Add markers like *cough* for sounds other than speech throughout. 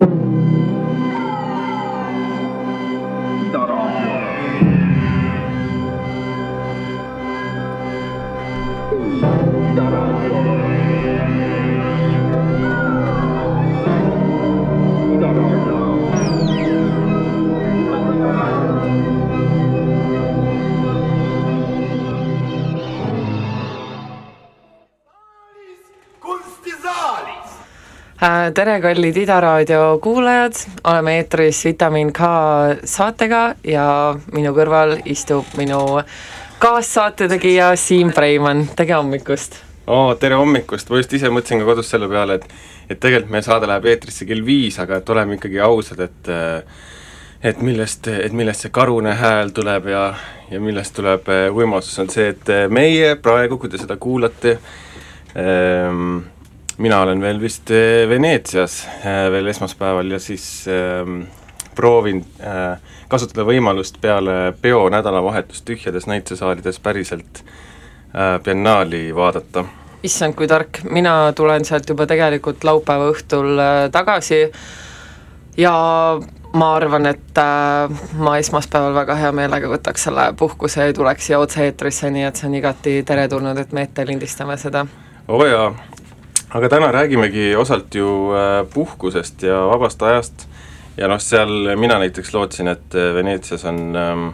Äh, tere, kallid Ida raadio kuulajad, oleme eetris Vitamin K saatega ja minu kõrval istub minu kaassaatetegija Siim Preimann, tere hommikust! oo, tere hommikust, ma just ise mõtlesin ka kodus selle peale, et et tegelikult meie saade läheb eetrisse kell viis, aga et oleme ikkagi ausad, et et millest, et millest see karune hääl tuleb ja, ja millest tuleb võimasus, on see, et meie praegu, kui te seda kuulate ähm,, mina olen veel vist äh, Veneetsias äh, veel esmaspäeval ja siis äh, proovin äh, kasutada võimalust peale peo nädalavahetust tühjades näitesaalides päriselt äh, biennaali vaadata. issand, kui tark, mina tulen sealt juba tegelikult laupäeva õhtul äh, tagasi ja ma arvan, et ma esmaspäeval väga hea meelega võtaks selle puhkuse ja tuleks siia otse-eetrisse, nii et see on igati teretulnud, et me ette lindistame seda. oo jaa aga täna räägimegi osalt ju äh, puhkusest ja vabast ajast ja noh, seal mina näiteks lootsin, et äh, Veneetsias on ähm,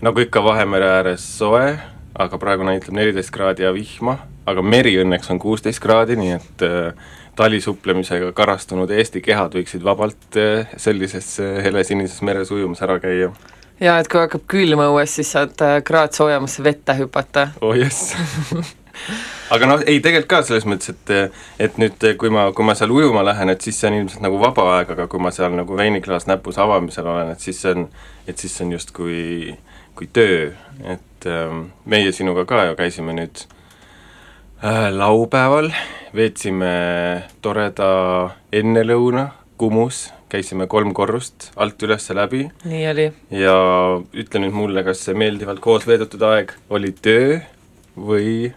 nagu ikka Vahemere ääres soe, aga praegu näitab neliteist kraadi ja vihma, aga meri õnneks on kuusteist kraadi, nii et äh, talisupplemisega karastunud Eesti kehad võiksid vabalt äh, sellises äh, helesinises meres ujumas ära käia. ja et kui hakkab külma õues, siis saad äh, kraad soojemasse vette hüpata. oh jess *laughs* aga noh, ei tegelikult ka selles mõttes, et et nüüd, kui ma, kui ma seal ujuma lähen, et siis see on ilmselt nagu vaba aeg, aga kui ma seal nagu veiniklaas näpus avamisel olen, et siis see on, et siis see on justkui kui töö, et ähm, meie sinuga ka ju käisime nüüd äh, laupäeval, veetsime toreda ennelõuna Kumus, käisime kolm korrust alt üles läbi. nii oli. ja ütle nüüd mulle, kas see meeldivalt koos veedetud aeg oli töö või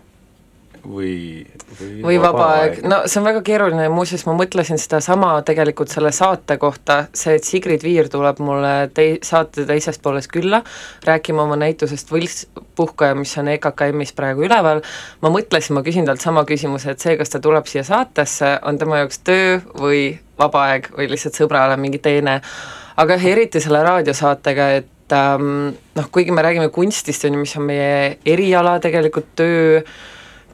või, või, või vaba aeg, no see on väga keeruline ja muuseas ma mõtlesin sedasama tegelikult selle saate kohta, see, et Sigrid Viir tuleb mulle tei-, saate teises pooles külla, rääkima oma näitusest Võltspuhkaja, mis on EKKM-is praegu üleval, ma mõtlesin, ma küsin talt sama küsimuse, et see, kas ta tuleb siia saatesse, on tema jaoks töö või vaba aeg või lihtsalt sõbrale mingi teene, aga eriti selle raadiosaatega, et ähm, noh, kuigi me räägime kunstist, on ju, mis on meie eriala tegelikult, töö,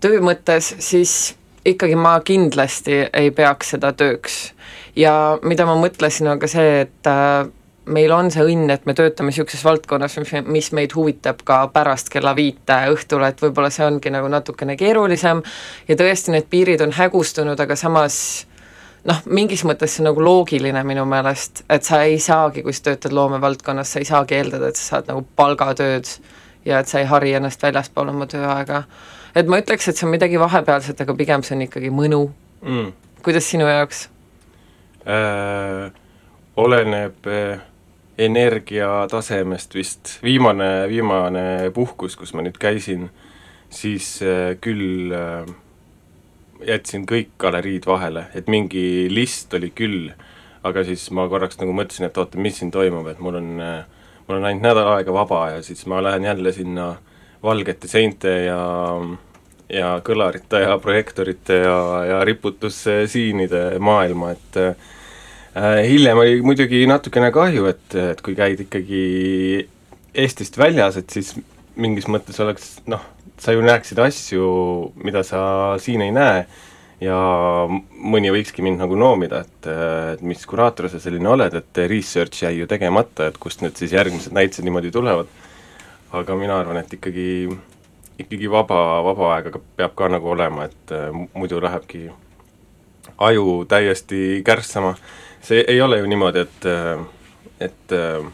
töö mõttes, siis ikkagi ma kindlasti ei peaks seda tööks. ja mida ma mõtlesin, on ka see, et äh, meil on see õnn, et me töötame niisuguses valdkonnas, mis, mis meid huvitab ka pärast kella viite õhtul, et võib-olla see ongi nagu natukene keerulisem ja tõesti, need piirid on hägustunud, aga samas noh, mingis mõttes see on nagu loogiline minu meelest, et sa ei saagi, kui sa töötad loomevaldkonnas, sa ei saagi eeldada, et sa saad nagu palgatööd ja et sa ei hari ennast väljaspool oma tööaega et ma ütleks, et see on midagi vahepealset, aga pigem see on ikkagi mõnu. Mm.. kuidas sinu jaoks? Äh,? oleneb äh, energiatasemest vist, viimane, viimane puhkus, kus ma nüüd käisin, siis äh, küll äh, jätsin kõik galeriid vahele, et mingi list oli küll, aga siis ma korraks nagu mõtlesin, et oota, mis siin toimub, et mul on äh, mul on ainult nädal aega vaba ja siis ma lähen jälle sinna valgete seinte ja ja kõlarite ja projektorite ja, ja riputussiinide maailma, et äh, hiljem oli muidugi natukene kahju, et, et kui käid ikkagi Eestist väljas, et siis mingis mõttes oleks noh, sa ju näeksid asju, mida sa siin ei näe ja mõni võikski mind nagu noomida, et, et mis kuraator sa selline oled, et research jäi ju tegemata, et kust need siis järgmised näitused niimoodi tulevad. aga mina arvan, et ikkagi ikkagi vaba, vaba aega peab ka nagu olema, et äh, muidu lähebki aju täiesti kärssama. see ei ole ju niimoodi, et, äh, et äh,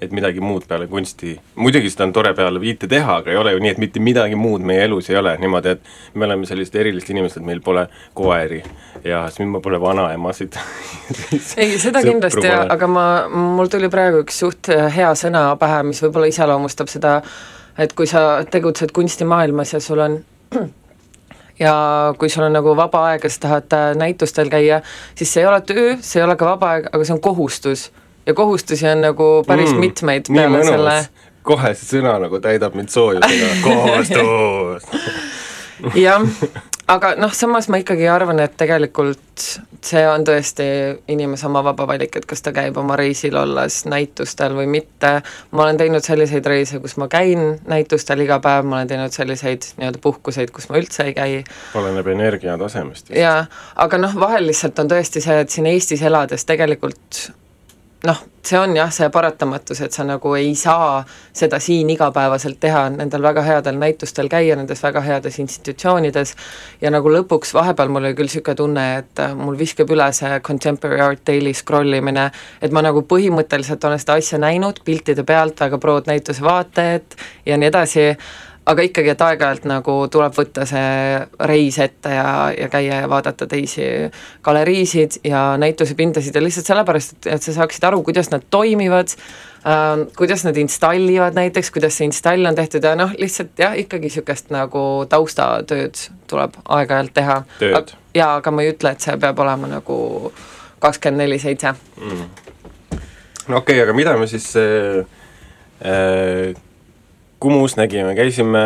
et midagi muud peale kunsti, muidugi seda on tore peale viite teha, aga ei ole ju nii, et mitte midagi muud meie elus ei ole niimoodi, et me oleme sellised erilised inimesed, meil pole koeri ja siis meil pole vanaemasid *laughs* ei, seda kindlasti, aga ma, mul tuli praegu üks suht hea sõna pähe, mis võib-olla iseloomustab seda äh, et kui sa tegutsed kunstimaailmas ja sul on *clears throat* ja kui sul on nagu vaba aeg ja sa tahad äh, näitustel käia, siis see ei ole töö, see ei ole ka vaba aeg, aga see on kohustus. ja kohustusi on nagu päris mm, mitmeid peale selle. Kohe see sõna nagu täidab mind soojusega, *laughs* kohustus. Jah, aga noh, samas ma ikkagi arvan, et tegelikult see on tõesti inimese oma vaba valik, et kas ta käib oma reisil olles näitustel või mitte, ma olen teinud selliseid reise, kus ma käin näitustel iga päev, ma olen teinud selliseid nii-öelda puhkuseid, kus ma üldse ei käi. oleneb energiatasemest. jaa, aga noh, vahel lihtsalt on tõesti see, et siin Eestis elades tegelikult noh, see on jah, see paratamatus, et sa nagu ei saa seda siin igapäevaselt teha, nendel väga headel näitustel käia, nendes väga heades institutsioonides, ja nagu lõpuks vahepeal mul oli küll niisugune tunne, et äh, mul viskab üle see Contemporary Art Daily scroll imine, et ma nagu põhimõtteliselt olen seda asja näinud piltide pealt, väga prood näituse vaatajat ja nii edasi, aga ikkagi, et aeg-ajalt nagu tuleb võtta see reis ette ja, ja käia ja vaadata teisi galeriisid ja näitusepindasid ja lihtsalt sellepärast, et, et sa saaksid aru, kuidas nad toimivad äh,, kuidas nad installivad näiteks, kuidas see install on tehtud ja noh, lihtsalt jah, ikkagi niisugust nagu taustatööd tuleb aeg-ajalt teha. jaa, aga ma ei ütle, et see peab olema nagu kakskümmend neli seitse. Mm. no okei okay,, aga mida me siis äh, äh Kumus nägime, käisime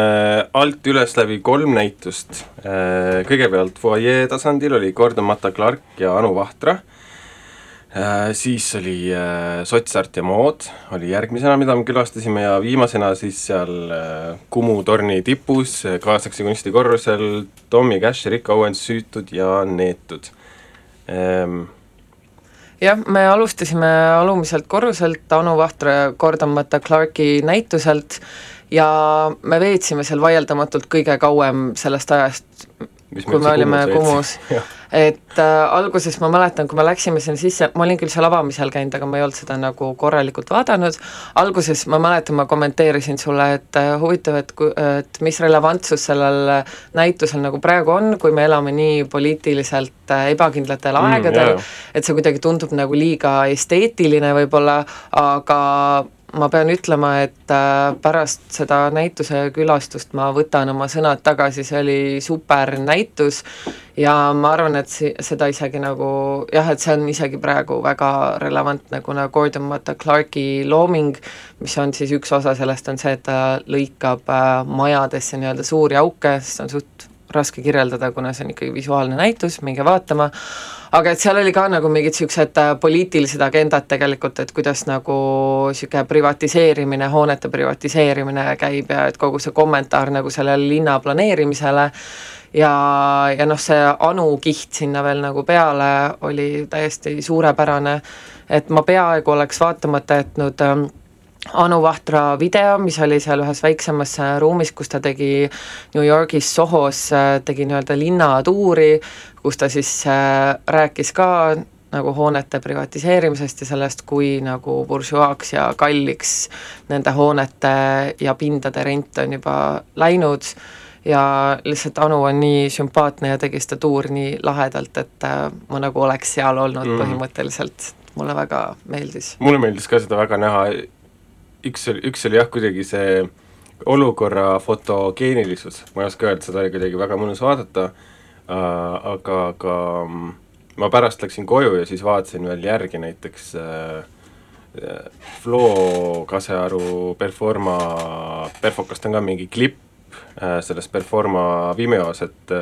alt üles läbi kolm näitust. Äh, kõigepealt fuajee tasandil oli Gordon Matta Clark ja Anu Vahtra. Äh, siis oli äh, Sotsart ja Mood oli järgmisena, mida me külastasime ja viimasena siis seal Kumu torni tipus kaasaegse kunsti korrusel Tommy Cash, Rick Owens süütud ja neetud ehm, jah, me alustasime alumiselt korruselt Anu Gordon Matta Clarki näituselt ja me veetsime seal vaieldamatult kõige kauem sellest ajast, kui me olime Kumus *laughs* et äh, alguses ma mäletan, kui me läksime sinna sisse, ma olin küll seal avamisel käinud, aga ma ei olnud seda nagu korralikult vaadanud, alguses ma mäletan, ma kommenteerisin sulle, et äh, huvitav, et kui, et mis relevantsus sellel näitusel nagu praegu on, kui me elame nii poliitiliselt äh, ebakindlatel mm, aegadel. mm,, et see kuidagi tundub nagu liiga esteetiline võib-olla, aga ma pean ütlema, et äh, pärast seda näituse külastust ma võtan oma sõnad tagasi, see oli super näitus. Ja ma arvan, et si-, seda isegi nagu jah, et see on isegi praegu väga relevantne, kuna Gordon Matta Clarki looming, mis on siis üks osa sellest, on see, et ta lõikab äh, majadesse nii-öelda suuri auke, sest on suht raske kirjeldada, kuna see on ikkagi visuaalne näitus, minge vaatama, aga et seal oli ka nagu mingid niisugused äh, poliitilised agendad tegelikult, et kuidas nagu niisugune privatiseerimine, hoonete privatiseerimine käib ja et kogu see kommentaar nagu sellele linna planeerimisele. Ja, ja noh, see Anu kiht sinna veel nagu peale oli täiesti suurepärane, et ma peaaegu oleks vaatamata jätnud ähm, Anu Vahtra video, mis oli seal ühes väiksemas äh, ruumis, kus ta tegi New Yorgis Sohos, äh, tegi nii-öelda linnatuuri, kus ta siis äh, rääkis ka nagu hoonete privatiseerimisest ja sellest, kui nagu buržuaaks ja kalliks nende hoonete ja pindade rent on juba läinud ja lihtsalt Anu on nii sümpaatne ja tegi seda tuuri nii lahedalt, et ma nagu oleks seal olnud mm. põhimõtteliselt, mulle väga meeldis. mulle meeldis ka seda väga näha, üks üks oli jah, kuidagi see olukorra fotogeenilisus, ma ei oska öelda, seda oli kuidagi väga mõnus vaadata äh,, aga, aga mm, ma pärast läksin koju ja siis vaatasin veel järgi näiteks äh, Flo Kasearu Performa, Perfokast on ka mingi klipp äh, sellest Performa Vimeos, et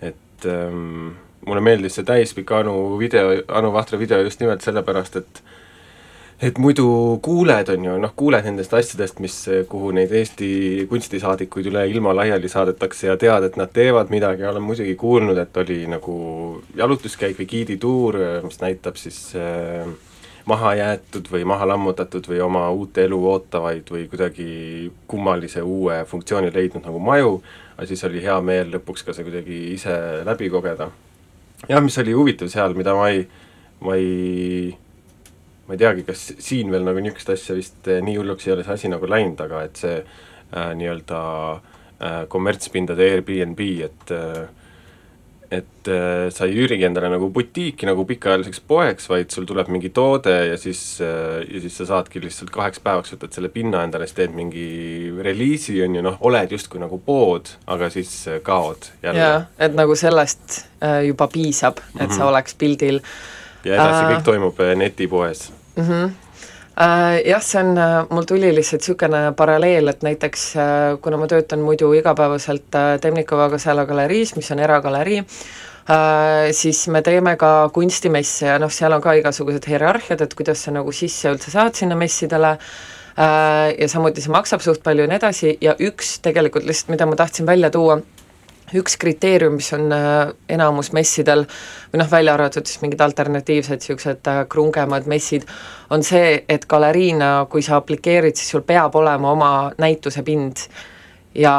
et ähm, mulle meeldis see täispikk Anu video, Anu Vahtra video just nimelt sellepärast, et et muidu kuuled, on ju, noh, kuuled nendest asjadest, mis, kuhu neid Eesti kunstisaadikuid üle ilma laiali saadetakse ja tead, et nad teevad midagi, olen muidugi kuulnud, et oli nagu jalutuskäik või giidituur, mis näitab siis äh, maha jäetud või maha lammutatud või oma uut elu ootavaid või kuidagi kummalise uue funktsiooni leidnud nagu maju, aga siis oli hea meel lõpuks ka see kuidagi ise läbi kogeda. jah, mis oli huvitav seal, mida ma ei, ma ei ma ei teagi, kas siin veel nagu niisugust asja vist eh, nii hulluks ei ole see asi nagu läinud, aga et see äh, nii-öelda äh, kommertspindade Airbnb, et äh, et äh, sa ei ürigi endale nagu butiiki nagu pikaajaliseks poeks, vaid sul tuleb mingi toode ja siis äh,, ja siis sa saadki lihtsalt kaheks päevaks võtad selle pinna endale, siis teed mingi reliisi, on ju, noh, oled justkui nagu pood, aga siis äh, kaod jälle. jaa, et nagu sellest äh, juba piisab, et mm -hmm. sa mhm. oleks pildil. ja edasi äh, kõik toimub netipoes mm. -hmm jah, see on, mul tuli lihtsalt niisugune paralleel, et näiteks kuna ma töötan muidu igapäevaselt Temnikova Kasela galeriis, mis on eragalerii, siis me teeme ka kunstimesse ja noh, seal on ka igasugused hierarhiad, et kuidas sa nagu sisse üldse saad sinna messidele, ja samuti see maksab suht palju ja nii edasi ja üks tegelikult lihtsalt, mida ma tahtsin välja tuua, üks kriteerium, mis on äh, enamus messidel või noh, välja arvatud siis mingid alternatiivsed niisugused äh, krungemad messid, on see, et galeriina, kui sa aplikeerid, siis sul peab olema oma näitusepind ja,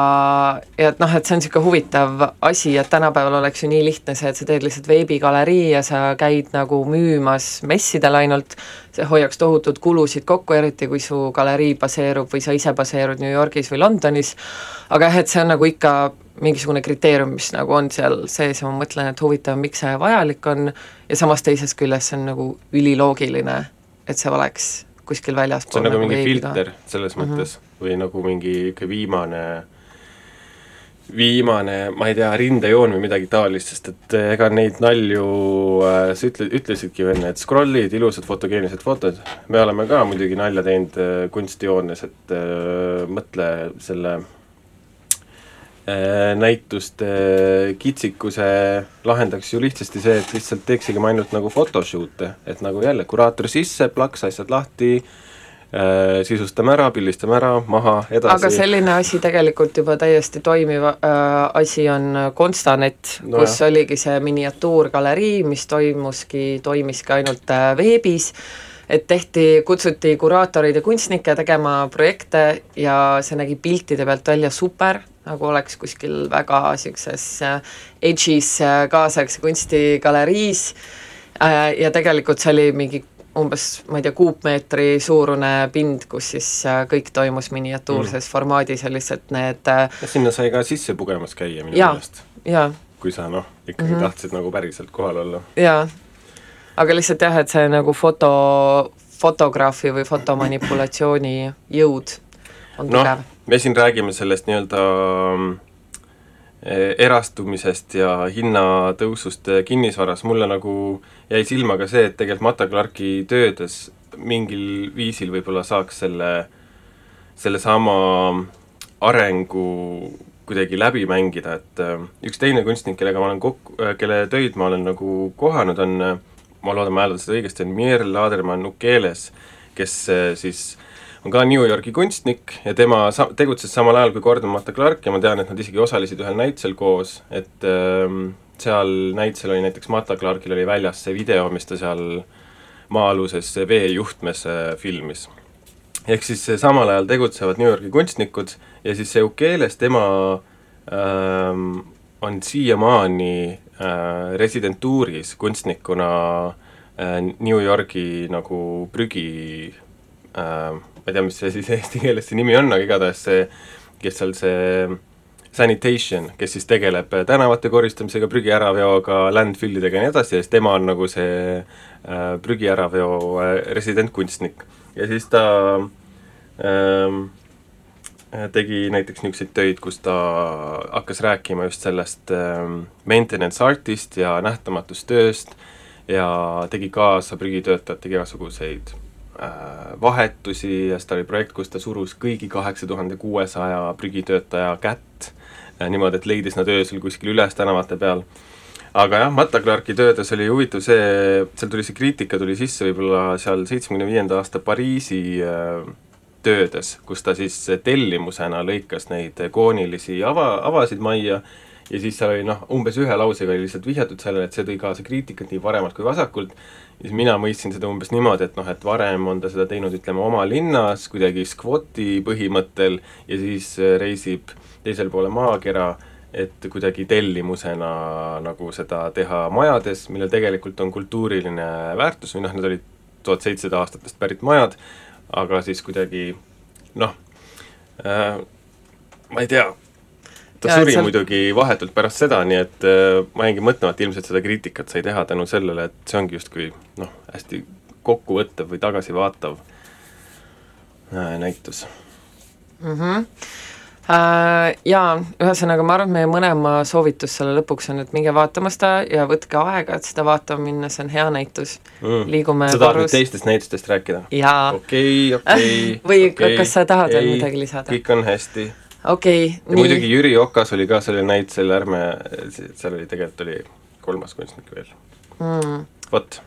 ja et noh, et see on niisugune huvitav asi, et tänapäeval oleks ju nii lihtne see, et sa teed lihtsalt veebigalerii ja sa käid nagu müümas messidel ainult, see hoiaks tohutud kulusid kokku, eriti kui su galerii baseerub või sa ise baseerud New Yorgis või Londonis, aga jah, et see on nagu ikka mingisugune kriteerium, mis nagu on seal sees ja ma mõtlen, et huvitav, miks see vajalik on. Ja samas teisest küljest see on nagu üliloogiline, et see oleks kuskil väljaspool see on nagu, nagu mingi filter selles mm -hmm. Või nagu mingi ikka viimane viimane, ma ei tea, rindejoon või midagi taolist, sest et eh, ega neid nalju äh,, sa ütle, ütlesidki ju enne, et scroll'id, ilusad fotogeenilised fotod, me oleme ka muidugi nalja teinud äh, kunstijoones, et äh, mõtle selle äh, näituste kitsikuse lahendaks ju lihtsasti see, et lihtsalt teeksigem ainult nagu photoshoot'e, et nagu jälle kuraator sisse, plaks asjad lahti sisustame ära, pildistame ära, maha, edasi. aga selline asi tegelikult juba täiesti toimiv äh, asi on Constanet no, kus jah. oligi see miniatuurgalerii, mis toimuski, toimiski ainult äh, veebis, et tehti, kutsuti kuraatoreid ja kunstnikke tegema projekte ja see nägi piltide pealt välja super, nagu oleks kuskil väga niisuguses äh, edge'is äh, kaasaegse kunstigaleriis äh, ja tegelikult see oli mingi umbes, ma ei tea, kuupmeetri suurune pind, kus siis äh, kõik toimus miniatuurses mm. formaadis ja lihtsalt need äh, ja sinna sai ka sisse pugemas käia minu meelest. kui sa noh, ikkagi mm -hmm. tahtsid nagu päriselt kohal olla. jaa, aga lihtsalt jah, et see nagu foto, fotograafi või fotomanipulatsiooni jõud on no, tugev. me siin räägime sellest nii-öelda mm, erastumisest ja hinnatõusust eh, kinnisvaras, mulle nagu jäi silma ka see, et tegelikult Mata Clarki töödes mingil viisil võib-olla saaks selle, sellesama arengu kuidagi läbi mängida, et eh, üks teine kunstnik, kellega ma olen kokku, kelle töid ma olen nagu kohanud, on, ma loodan, ma hääldan seda õigesti, on Mier Laderman Ukeles, kes siis äh, on ka New Yorgi kunstnik ja tema sa-, tegutses samal ajal kui Gordon Matta Clark ja ma tean, et nad isegi osalesid ühel näitusel koos, et ähm, seal näitusel oli näiteks Matta Clarkil oli väljas see video, mis ta seal maa-aluses veejuhtmes äh, filmis. ehk siis samal ajal tegutsevad New Yorgi kunstnikud ja siis see Ukeles, tema ähm, on siiamaani äh, residentuuris kunstnikuna äh, New Yorgi nagu prügi äh, ma ei tea, mis see siis eesti keeles see nimi on, aga igatahes see, kes seal see sanitation, kes siis tegeleb tänavate koristamisega, prügi äraveoga, landfillidega ja nii edasi ja siis tema on nagu see äh, prügi äraveo äh, residentkunstnik. ja siis ta ähm, tegi näiteks niisuguseid töid, kus ta hakkas rääkima just sellest ähm, maintenance artist ja nähtamatust tööst ja tegi kaasa prügitöötajatega igasuguseid Äh, vahetusi ja siis ta oli projekt, kus ta surus kõigi kaheksa tuhande kuuesaja prügitöötaja kätt äh, niimoodi, et leidis nad öösel kuskil üles tänavate peal. aga jah, Matta Clarki töödes oli huvitav see, seal tuli see kriitika tuli sisse võib-olla seal seitsmekümne viienda aasta Pariisi äh, töödes, kus ta siis tellimusena lõikas neid koonilisi ava, avasid majja ja siis seal oli noh, umbes ühe lausega oli lihtsalt vihjatud sellele, et see tõi kaasa kriitikat nii paremalt kui vasakult siis mina mõistsin seda umbes niimoodi, et noh, et varem on ta seda teinud, ütleme, oma linnas kuidagi skvoti põhimõttel ja siis äh, reisib teisel poole maakera, et kuidagi tellimusena nagu seda teha majades, millel tegelikult on kultuuriline väärtus või noh, need olid tuhat seitsesada aastatest pärit majad, aga siis kuidagi noh äh,, ma ei tea, ta Ja, suri seal- muidugi vahetult pärast seda, nii et äh, ma jäingi mõtlema, et ilmselt seda kriitikat sai teha tänu sellele, et see ongi justkui noh, hästi kokkuvõttev või tagasivaatav äh, näitus mm. -hmm. Äh, jaa, ühesõnaga ma arvan, et meie mõlema soovitus selle lõpuks on, et minge vaatama seda ja võtke aega, et seda vaatama minna, see on hea näitus mm. Liigume sa tahad nüüd teistest näitustest rääkida? okei, okei *laughs* Või okei, kas sa tahad veel midagi lisada? kõik on hästi. Okei okay,, muidugi Jüri Okas oli ka selle näitusel, ärme, seal oli tegelikult oli kolmas kunstnik veel. mm, vot,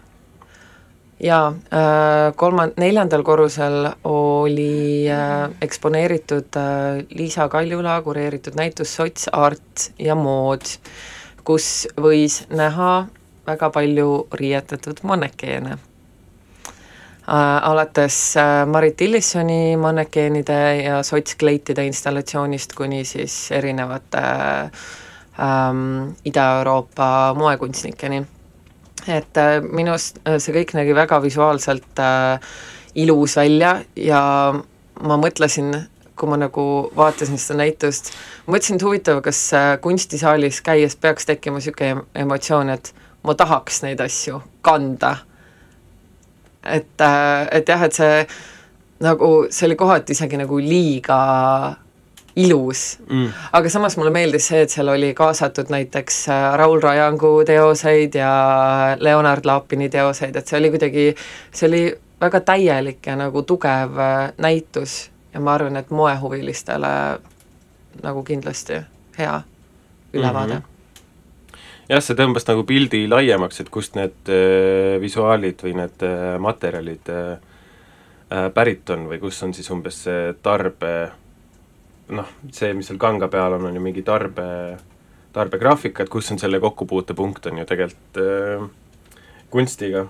jaa äh, kolma-, neljandal korrusel oli äh, eksponeeritud äh, Liisa Kaljula kureeritud näitus Sots, art ja mood, kus võis näha väga palju riietatud mannekeene alates äh, Marit Tillissoni mannekeenide ja sotskleitide installatsioonist kuni siis erinevate äh, ähm, Ida-Euroopa moekunstnikeni. et äh, minu arust äh, see kõik nägi väga visuaalselt äh, ilus välja ja ma mõtlesin, kui ma nagu vaatasin seda näitust, mõtlesin, et huvitav, kas äh, kunstisaalis käies peaks tekkima niisugune emotsioon, et ma tahaks neid asju kanda et, et jah, et see nagu, see oli kohati isegi nagu liiga ilus mm. aga samas mulle meeldis see, et seal oli kaasatud näiteks äh, Raul Rajangu teoseid ja Leonard Laapini teoseid, et see oli kuidagi, see oli väga täielik ja nagu tugev äh, näitus ja ma arvan, et moehuvilistele nagu kindlasti hea ülevaade mm. Mhm. Jah, see tõmbas nagu pildi laiemaks, et kust need äh, visuaalid või need äh, materjalid äh, äh, pärit on või kus on siis umbes see tarbe noh, see, mis seal kanga peal on, on ju mingi tarbe, tarbegraafika, et kus on selle kokkupuutepunkt, on ju tegelikult äh, kunstiga.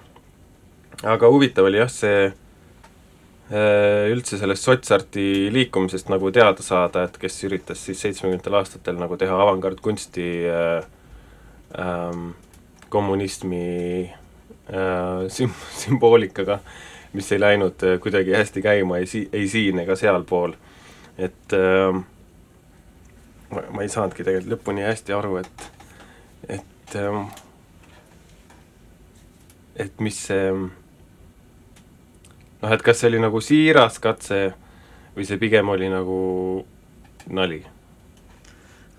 aga huvitav oli jah, see äh, üldse sellest sotsarti liikumisest nagu teada saada, et kes üritas siis seitsmekümnendatel aastatel nagu teha avangardkunsti äh, ähm, kommunismi äh, süm-, *laughs* sümboolikaga, mis ei läinud äh, kuidagi hästi käima ei si-, ei siin ega sealpool. et äh, ma, ma ei saanudki tegelikult lõpuni hästi aru, et, et äh, et mis see noh, et kas see oli nagu siiras katse või see pigem oli nagu nali?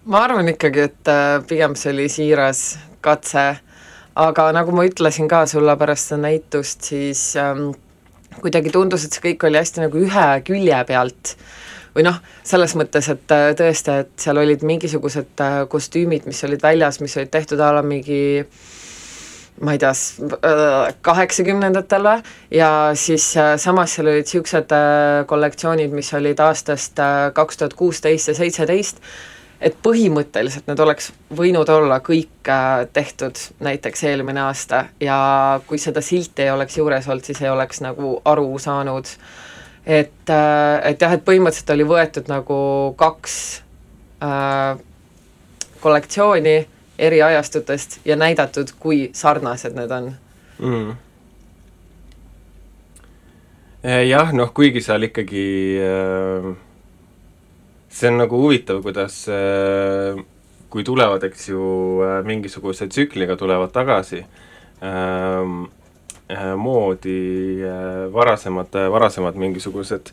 Ma arvan ikkagi, et äh, pigem see oli siiras katse, aga nagu ma ütlesin ka sulle pärast seda näitust, siis ähm, kuidagi tundus, et see kõik oli hästi nagu ühe külje pealt. Või noh, selles mõttes, et äh, tõesti, et seal olid mingisugused äh, kostüümid, mis olid väljas, mis olid tehtud a la mingi ma ei tea, kaheksakümnendatel või, ja siis samas seal olid niisugused kollektsioonid, mis olid aastast kaks tuhat kuusteist ja seitseteist, et põhimõtteliselt need oleks võinud olla kõik äh, tehtud näiteks eelmine aasta ja kui seda silti ei oleks juures olnud, siis ei oleks nagu aru saanud, et, et jah, et põhimõtteliselt oli võetud nagu kaks äh, kollektsiooni eri ajastutest ja näidatud, kui sarnased need on mm. jah, noh, kuigi seal ikkagi äh, see on nagu huvitav, kuidas äh, kui tulevad, eks ju äh,, mingisuguse tsükliga tulevad tagasi ähm, äh, moodi äh, varasemad, varasemad mingisugused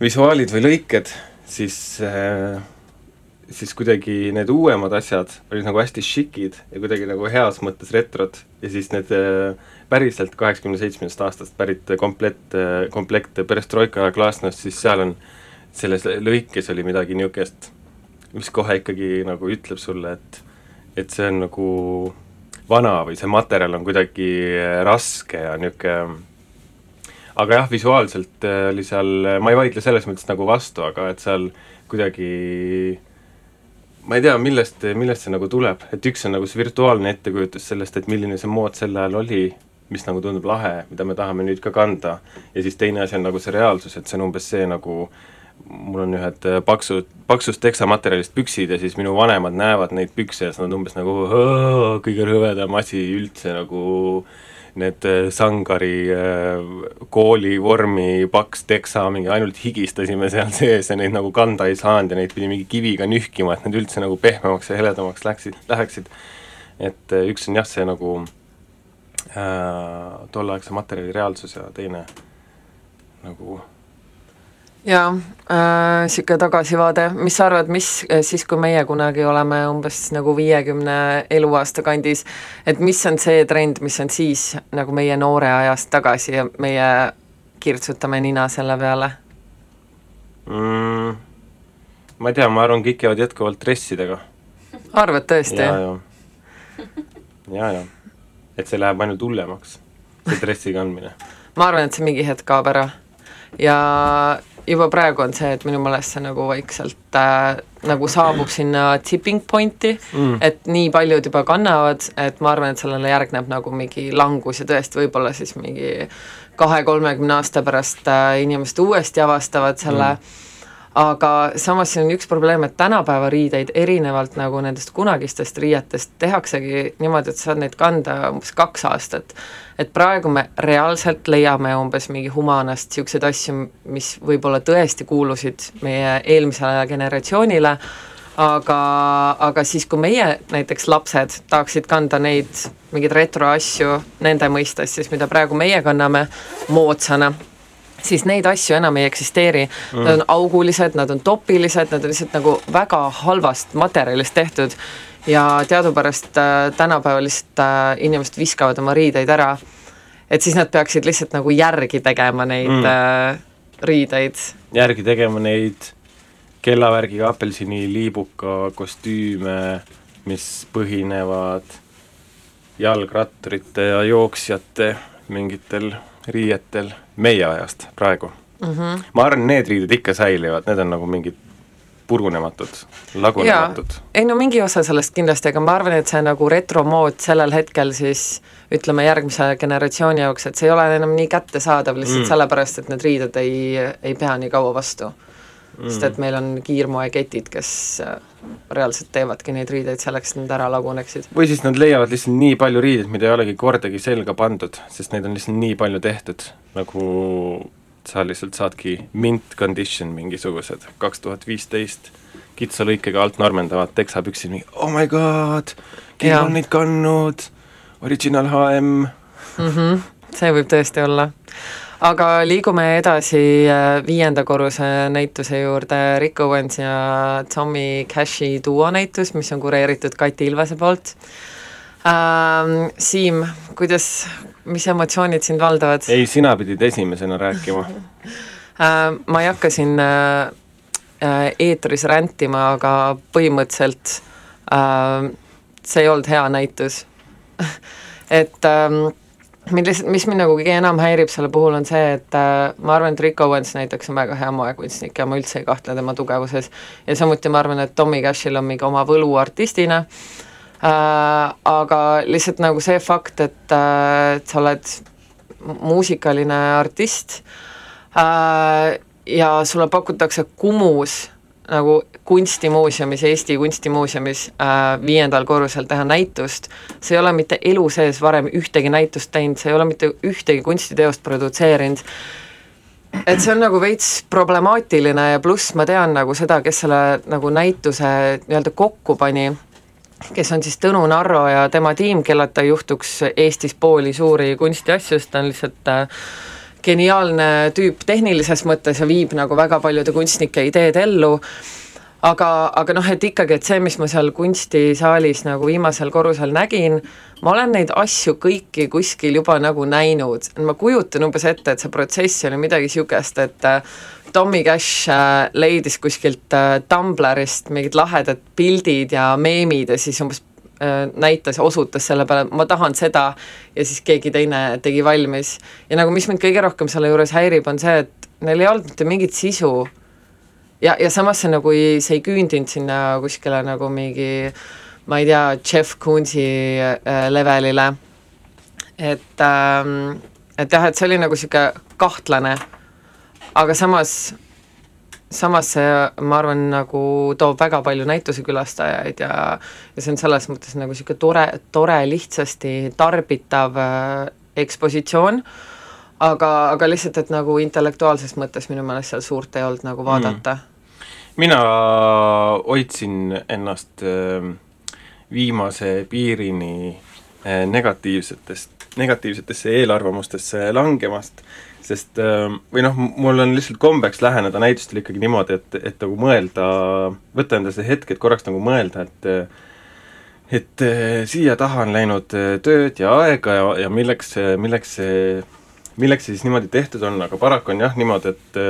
visuaalid või lõiked, siis äh, siis kuidagi need uuemad asjad olid nagu hästi šikid ja kuidagi nagu heas mõttes retrod ja siis need äh, päriselt kaheksakümne seitsmendast aastast pärit komplett, komplekt perestroika glasnost, siis seal on, selles lõikes oli midagi niisugust, mis kohe ikkagi nagu ütleb sulle, et et see on nagu vana või see materjal on kuidagi raske ja niisugune aga jah, visuaalselt oli seal, ma ei vaidle selles mõttes nagu vastu, aga et seal kuidagi ma ei tea, millest, millest see nagu tuleb, et üks on nagu see virtuaalne ettekujutus sellest, et milline see mood sel ajal oli, mis nagu tundub lahe, mida me tahame nüüd ka kanda, ja siis teine asi on nagu see reaalsus, et see on umbes see nagu mul on ühed paksud, paksust teksamaterjalist püksid ja siis minu vanemad näevad neid pükse ja siis nad umbes nagu kõige rõvedam asi üldse nagu need äh, Sangari äh, koolivormi paks teksa, mingi ainult higistasime seal sees ja neid nagu kanda ei saanud ja neid pidi mingi kiviga nühkima, et need üldse nagu pehmemaks ja heledamaks läksid, läheksid. et äh, üks on jah, see nagu äh, tolleaegse materjali reaalsus ja teine nagu jaa äh,, niisugune tagasivaade, mis sa arvad, mis äh, siis, kui meie kunagi oleme umbes nagu viiekümne eluaasta kandis, et mis on see trend, mis on siis nagu meie noore ajast tagasi ja meie kirtsutame nina selle peale mm,? ma ei tea, ma arvan, kõik jäävad jätkuvalt dressidega. arvad tõesti? ja, ja, ja, ja, et see läheb ainult hullemaks, see dressi kandmine. ma arvan, et see mingi hetk kaob ära ja juba praegu on see, et minu meelest see nagu vaikselt äh, nagu saabub sinna tipping point'i mm., et nii paljud juba kannavad, et ma arvan, et sellele järgneb nagu mingi langus ja tõesti võib-olla siis mingi kahe-kolmekümne aasta pärast äh, inimesed uuesti avastavad selle mm aga samas siin on üks probleem, et tänapäeva riideid erinevalt nagu nendest kunagistest riietest tehaksegi niimoodi, et sa saad neid kanda umbes kaks aastat. et praegu me reaalselt leiame umbes mingi Humanast niisuguseid asju, mis võib-olla tõesti kuulusid meie eelmisele generatsioonile, aga, aga siis, kui meie näiteks lapsed tahaksid kanda neid mingeid retroasju nende mõistes siis, mida praegu meie kanname moodsana siis neid asju enam ei eksisteeri mm.. Nad on augulised, nad on topilised, nad on lihtsalt nagu väga halvast materjalist tehtud ja teadupärast äh, tänapäeval lihtsalt äh, inimesed viskavad oma riideid ära. et siis nad peaksid lihtsalt nagu järgi tegema neid mm. äh, riideid. järgi tegema neid kellavärgiga apelsiniliibuka kostüüme, mis põhinevad jalgratturite ja jooksjate mingitel riietel meie ajast praegu mm. -hmm. ma arvan, need riided ikka säilivad, need on nagu mingid purunematud, lagunematud. ei no mingi osa sellest kindlasti, aga ma arvan, et see nagu retromood sellel hetkel siis ütleme järgmise generatsiooni jaoks, et see ei ole enam nii kättesaadav lihtsalt mm. sellepärast, et need riided ei, ei pea nii kaua vastu mm.. sest et meil on kiirmoeketid, kes äh, reaalselt teevadki neid riideid selleks, et nad ära laguneksid. või siis nad leiavad lihtsalt nii palju riideid, mida ei olegi kordagi selga pandud, sest neid on lihtsalt nii palju tehtud, nagu sa lihtsalt saadki mint condition mingisugused, kaks tuhat viisteist, kitsa lõikega alt normendavad teksapüksid, mingi oh my god, keegi on neid kandnud, original HM mm. -hmm, see võib tõesti olla aga liigume edasi äh, viienda korruse näituse juurde, Rick Owens ja Tommy Cashi duonäitus, mis on kureeritud Kati Ilvese poolt ähm,. Siim, kuidas, mis emotsioonid sind valdavad? ei, sina pidid esimesena rääkima *laughs* äh, ma ei hakka siin äh, äh, eetris rändima, aga põhimõtteliselt äh, see ei olnud hea näitus *laughs* et ähm, mind lihtsalt, mis mind nagu kõige enam häirib selle puhul, on see, et äh, ma arvan, et Rick Owens näiteks on väga hea moekunstnik ja ma üldse ei kahtle tema tugevuses. ja samuti ma arvan, et Tommy Cashil on mingi oma võlu artistina äh,, aga lihtsalt nagu see fakt, et äh,, et sa oled muusikaline artist äh, ja sulle pakutakse Kumus nagu kunstimuuseumis, Eesti Kunstimuuseumis äh, viiendal korrusel teha näitust, sa ei ole mitte elu sees varem ühtegi näitust teinud, sa ei ole mitte ühtegi kunstiteost produtseerinud, et see on nagu veits problemaatiline ja pluss ma tean nagu seda, kes selle nagu näituse nii-öelda kokku pani, kes on siis Tõnu Narro ja tema tiim, kelleta ei juhtuks Eestis pooli suuri kunstiasju, sest ta on lihtsalt äh, geniaalne tüüp tehnilises mõttes ja viib nagu väga paljude kunstnike ideed ellu, aga, aga noh, et ikkagi, et see, mis ma seal kunstisaalis nagu viimasel korrusel nägin, ma olen neid asju kõiki kuskil juba nagu näinud, ma kujutan umbes ette, et see protsess oli midagi niisugust, et äh, Tommy Cash äh, leidis kuskilt äh, Tumblrist mingid lahedad pildid ja meemid ja siis umbes näitas ja osutas selle peale, ma tahan seda ja siis keegi teine tegi valmis. ja nagu mis mind kõige rohkem selle juures häirib, on see, et neil ei olnud mitte mingit sisu. ja, ja samas see nagu ei, see ei küündinud sinna kuskile nagu mingi ma ei tea, Jeff Koonsi äh, levelile. et ähm,, et jah, et see oli nagu niisugune kahtlane, aga samas samas see, ma arvan, nagu toob väga palju näitusekülastajaid ja ja see on selles mõttes nagu niisugune tore, tore, lihtsasti tarbitav äh, ekspositsioon, aga, aga lihtsalt, et nagu intellektuaalses mõttes minu meelest seal suurt ei olnud nagu mm. vaadata. Mm.. mina hoidsin ennast äh, viimase piirini äh, negatiivsetest, negatiivsetesse eelarvamustesse langemast, sest äh, või noh, mul on lihtsalt kombeks läheneda näitustele ikkagi niimoodi, et, et nagu mõelda, võtta endale see hetk, et korraks nagu mõelda, et et siia taha on läinud tööd ja aega ja, ja milleks, milleks see milleks see siis niimoodi tehtud on, aga paraku on jah niimoodi, et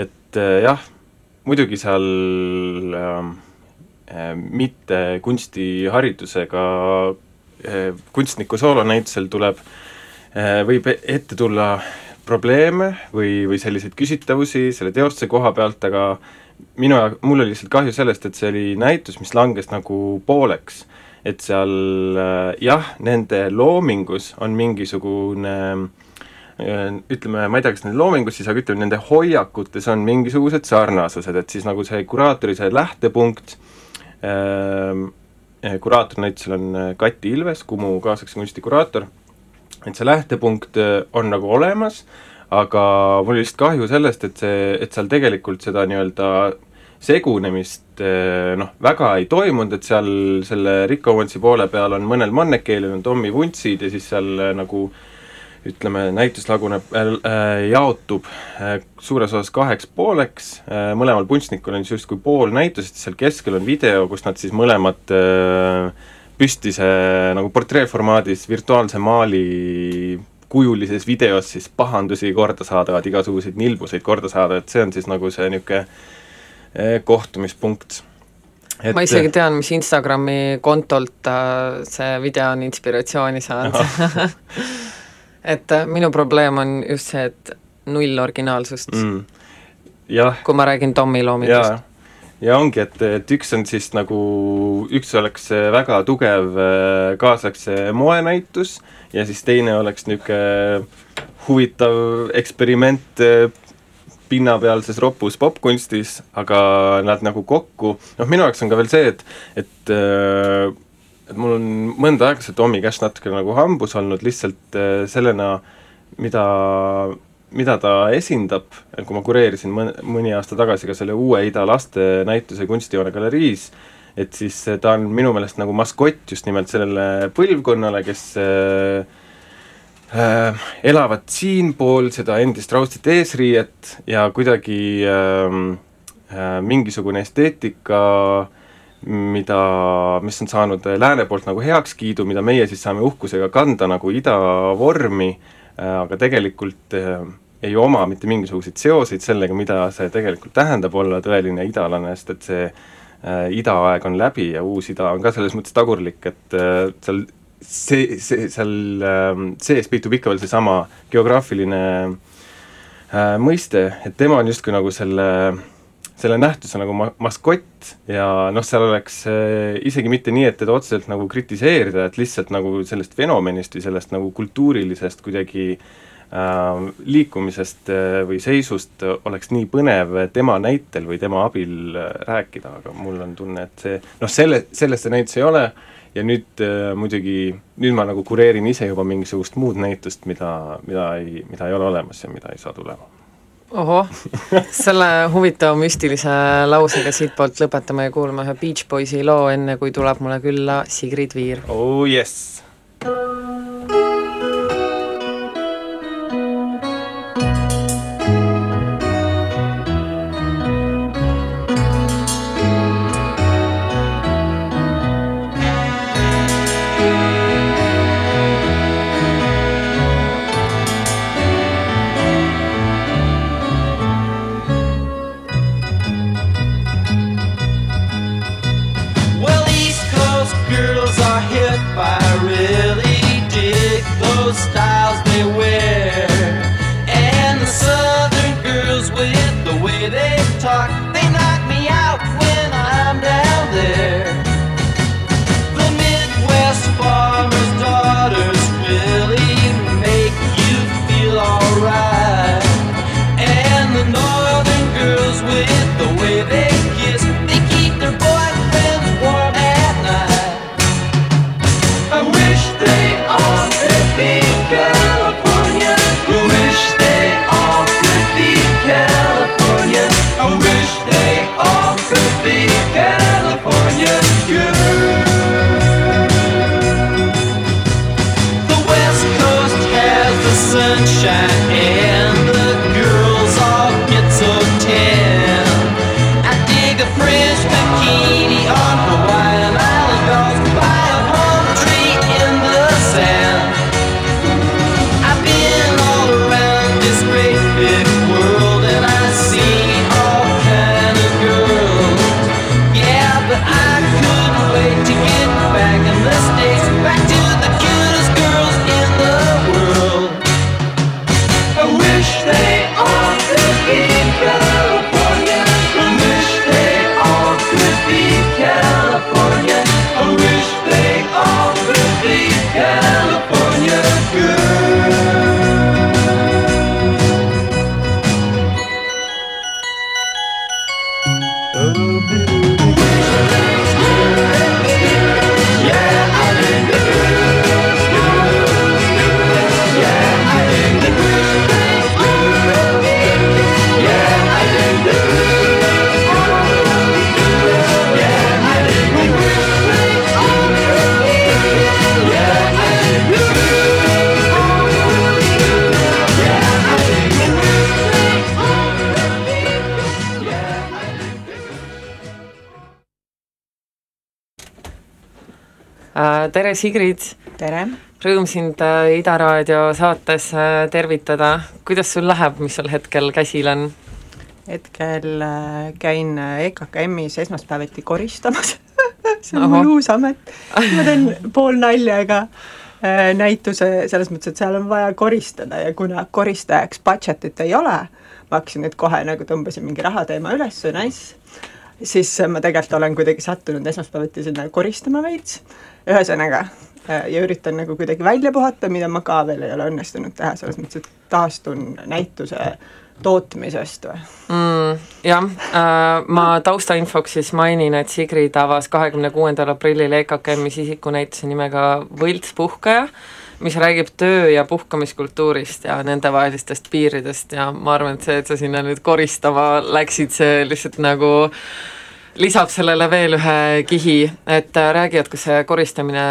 et jah, muidugi seal äh, mitte kunstiharidusega äh, kunstniku soolonäitusel tuleb äh,, võib ette tulla probleeme või, või selliseid küsitavusi selle teostuse koha pealt, aga minu, mul oli lihtsalt kahju sellest, et see oli näitus, mis langes nagu pooleks. et seal äh, jah, nende loomingus on mingisugune äh, ütleme, ma ei tea, kas nende loomingus siis, aga ütleme, nende hoiakutes on mingisugused sarnasused, et siis nagu see kuraatori see lähtepunkt äh,, kuraator näitusel on äh, Kati Ilves, Kumu kaasaegse kunsti kuraator, et see lähtepunkt äh, on nagu olemas, aga mul oli lihtsalt kahju sellest, et see, et seal tegelikult seda nii-öelda segunemist äh, noh, väga ei toimunud, et seal selle Rick Owensi poole peal on mõnel mannekeelil on Tommy vuntsid ja siis seal nagu äh, ütleme, näitus laguneb äh,, jaotub äh, suures osas kaheks pooleks äh,, mõlemal kunstnikul on siis justkui pool näitusest, seal keskel on video, kus nad siis mõlemad äh, püstise nagu portreeformaadis virtuaalse maali kujulises videos siis pahandusi korda saadavad, igasuguseid nilbuseid korda saada, et see on siis nagu see niisugune äh, kohtumispunkt. Et ma isegi tean, mis Instagrami kontolt äh, see video on inspiratsiooni saanud. *laughs* Et äh, minu probleem on just see, et null originaalsust. Mm.. kui ma räägin Tommi loomingust. Ja ongi, et, et üks on siis nagu, üks oleks väga tugev äh, kaasaegse moenäitus ja siis teine oleks niisugune huvitav eksperiment äh, pinnapealses ropus popkunstis, aga nad nagu kokku, noh minu jaoks on ka veel see, et, et et mul on mõnda aega see Tommy Cash natuke nagu hambus olnud lihtsalt äh, sellena, mida, mida ta esindab, kui ma kureerisin mõne, mõni aasta tagasi ka selle uue Ida laste näituse Kunstihoone galeriis, et siis ta on minu meelest nagu maskott just nimelt sellele põlvkonnale, kes äh, elavad siinpool seda endist raudset eesriiet ja kuidagi äh, äh, mingisugune esteetika äh, mida, mis on saanud lääne poolt nagu heakskiidu, mida meie siis saame uhkusega kanda nagu idavormi, äh, aga tegelikult äh, ei oma mitte mingisuguseid seoseid sellega, mida see tegelikult tähendab olla tõeline idalane, sest et see äh, idaaeg on läbi ja uus ida on ka selles mõttes tagurlik, et äh, seal see, see, seal äh, sees peitub ikka veel seesama geograafiline äh, mõiste, et tema on justkui nagu selle äh, selle nähtuse nagu ma-, maskott ja noh, seal oleks äh, isegi mitte nii, et teda otseselt nagu kritiseerida, et lihtsalt nagu sellest fenomenist või sellest nagu kultuurilisest kuidagi äh, liikumisest äh, või seisust oleks nii põnev tema näitel või tema abil äh, rääkida, aga mul on tunne, et see noh, selle, sellest see näitus ei ole ja nüüd äh, muidugi, nüüd ma nagu kureerin ise juba mingisugust muud näitust, mida, mida ei, mida ei ole olemas ja mida ei saa tulema ohoh, selle huvitava müstilise lausega siitpoolt lõpetame ja kuulame ühe Beach Boysi loo, enne kui tuleb mulle külla Sigrid Viir. oh yes! they all tere, Sigrid! tere! Rõõm sind äh, Ida Raadio saates äh, tervitada, kuidas sul läheb, mis sul hetkel käsil on? hetkel äh, käin EKKM-is esmaspäeviti koristamas *laughs* see on Ahah. mul uus amet, ma teen pool naljaga äh, näituse selles mõttes, et seal on vaja koristada ja kuna koristajaks budget'it ei ole, ma hakkasin nüüd kohe nagu tõmbasin mingi rahateema üles, nice, siis ma tegelikult olen kuidagi sattunud esmaspäeviti sinna koristama veits, ühesõnaga, äh, ja üritan nagu kuidagi välja puhata, mida ma ka veel ei ole õnnestunud teha, selles mõttes, et taastun näituse tootmisest või mm,? Jah äh,, ma taustainfoks siis mainin, et Sigrid avas kahekümne kuuendal aprillil EKKM-is isikunäituse nimega Võltspuhkaja, mis räägib töö- ja puhkamiskultuurist ja nendevahelistest piiridest ja ma arvan, et see, et sa sinna nüüd koristama läksid, see lihtsalt nagu lisab sellele veel ühe kihi, et äh, räägi, et kas see koristamine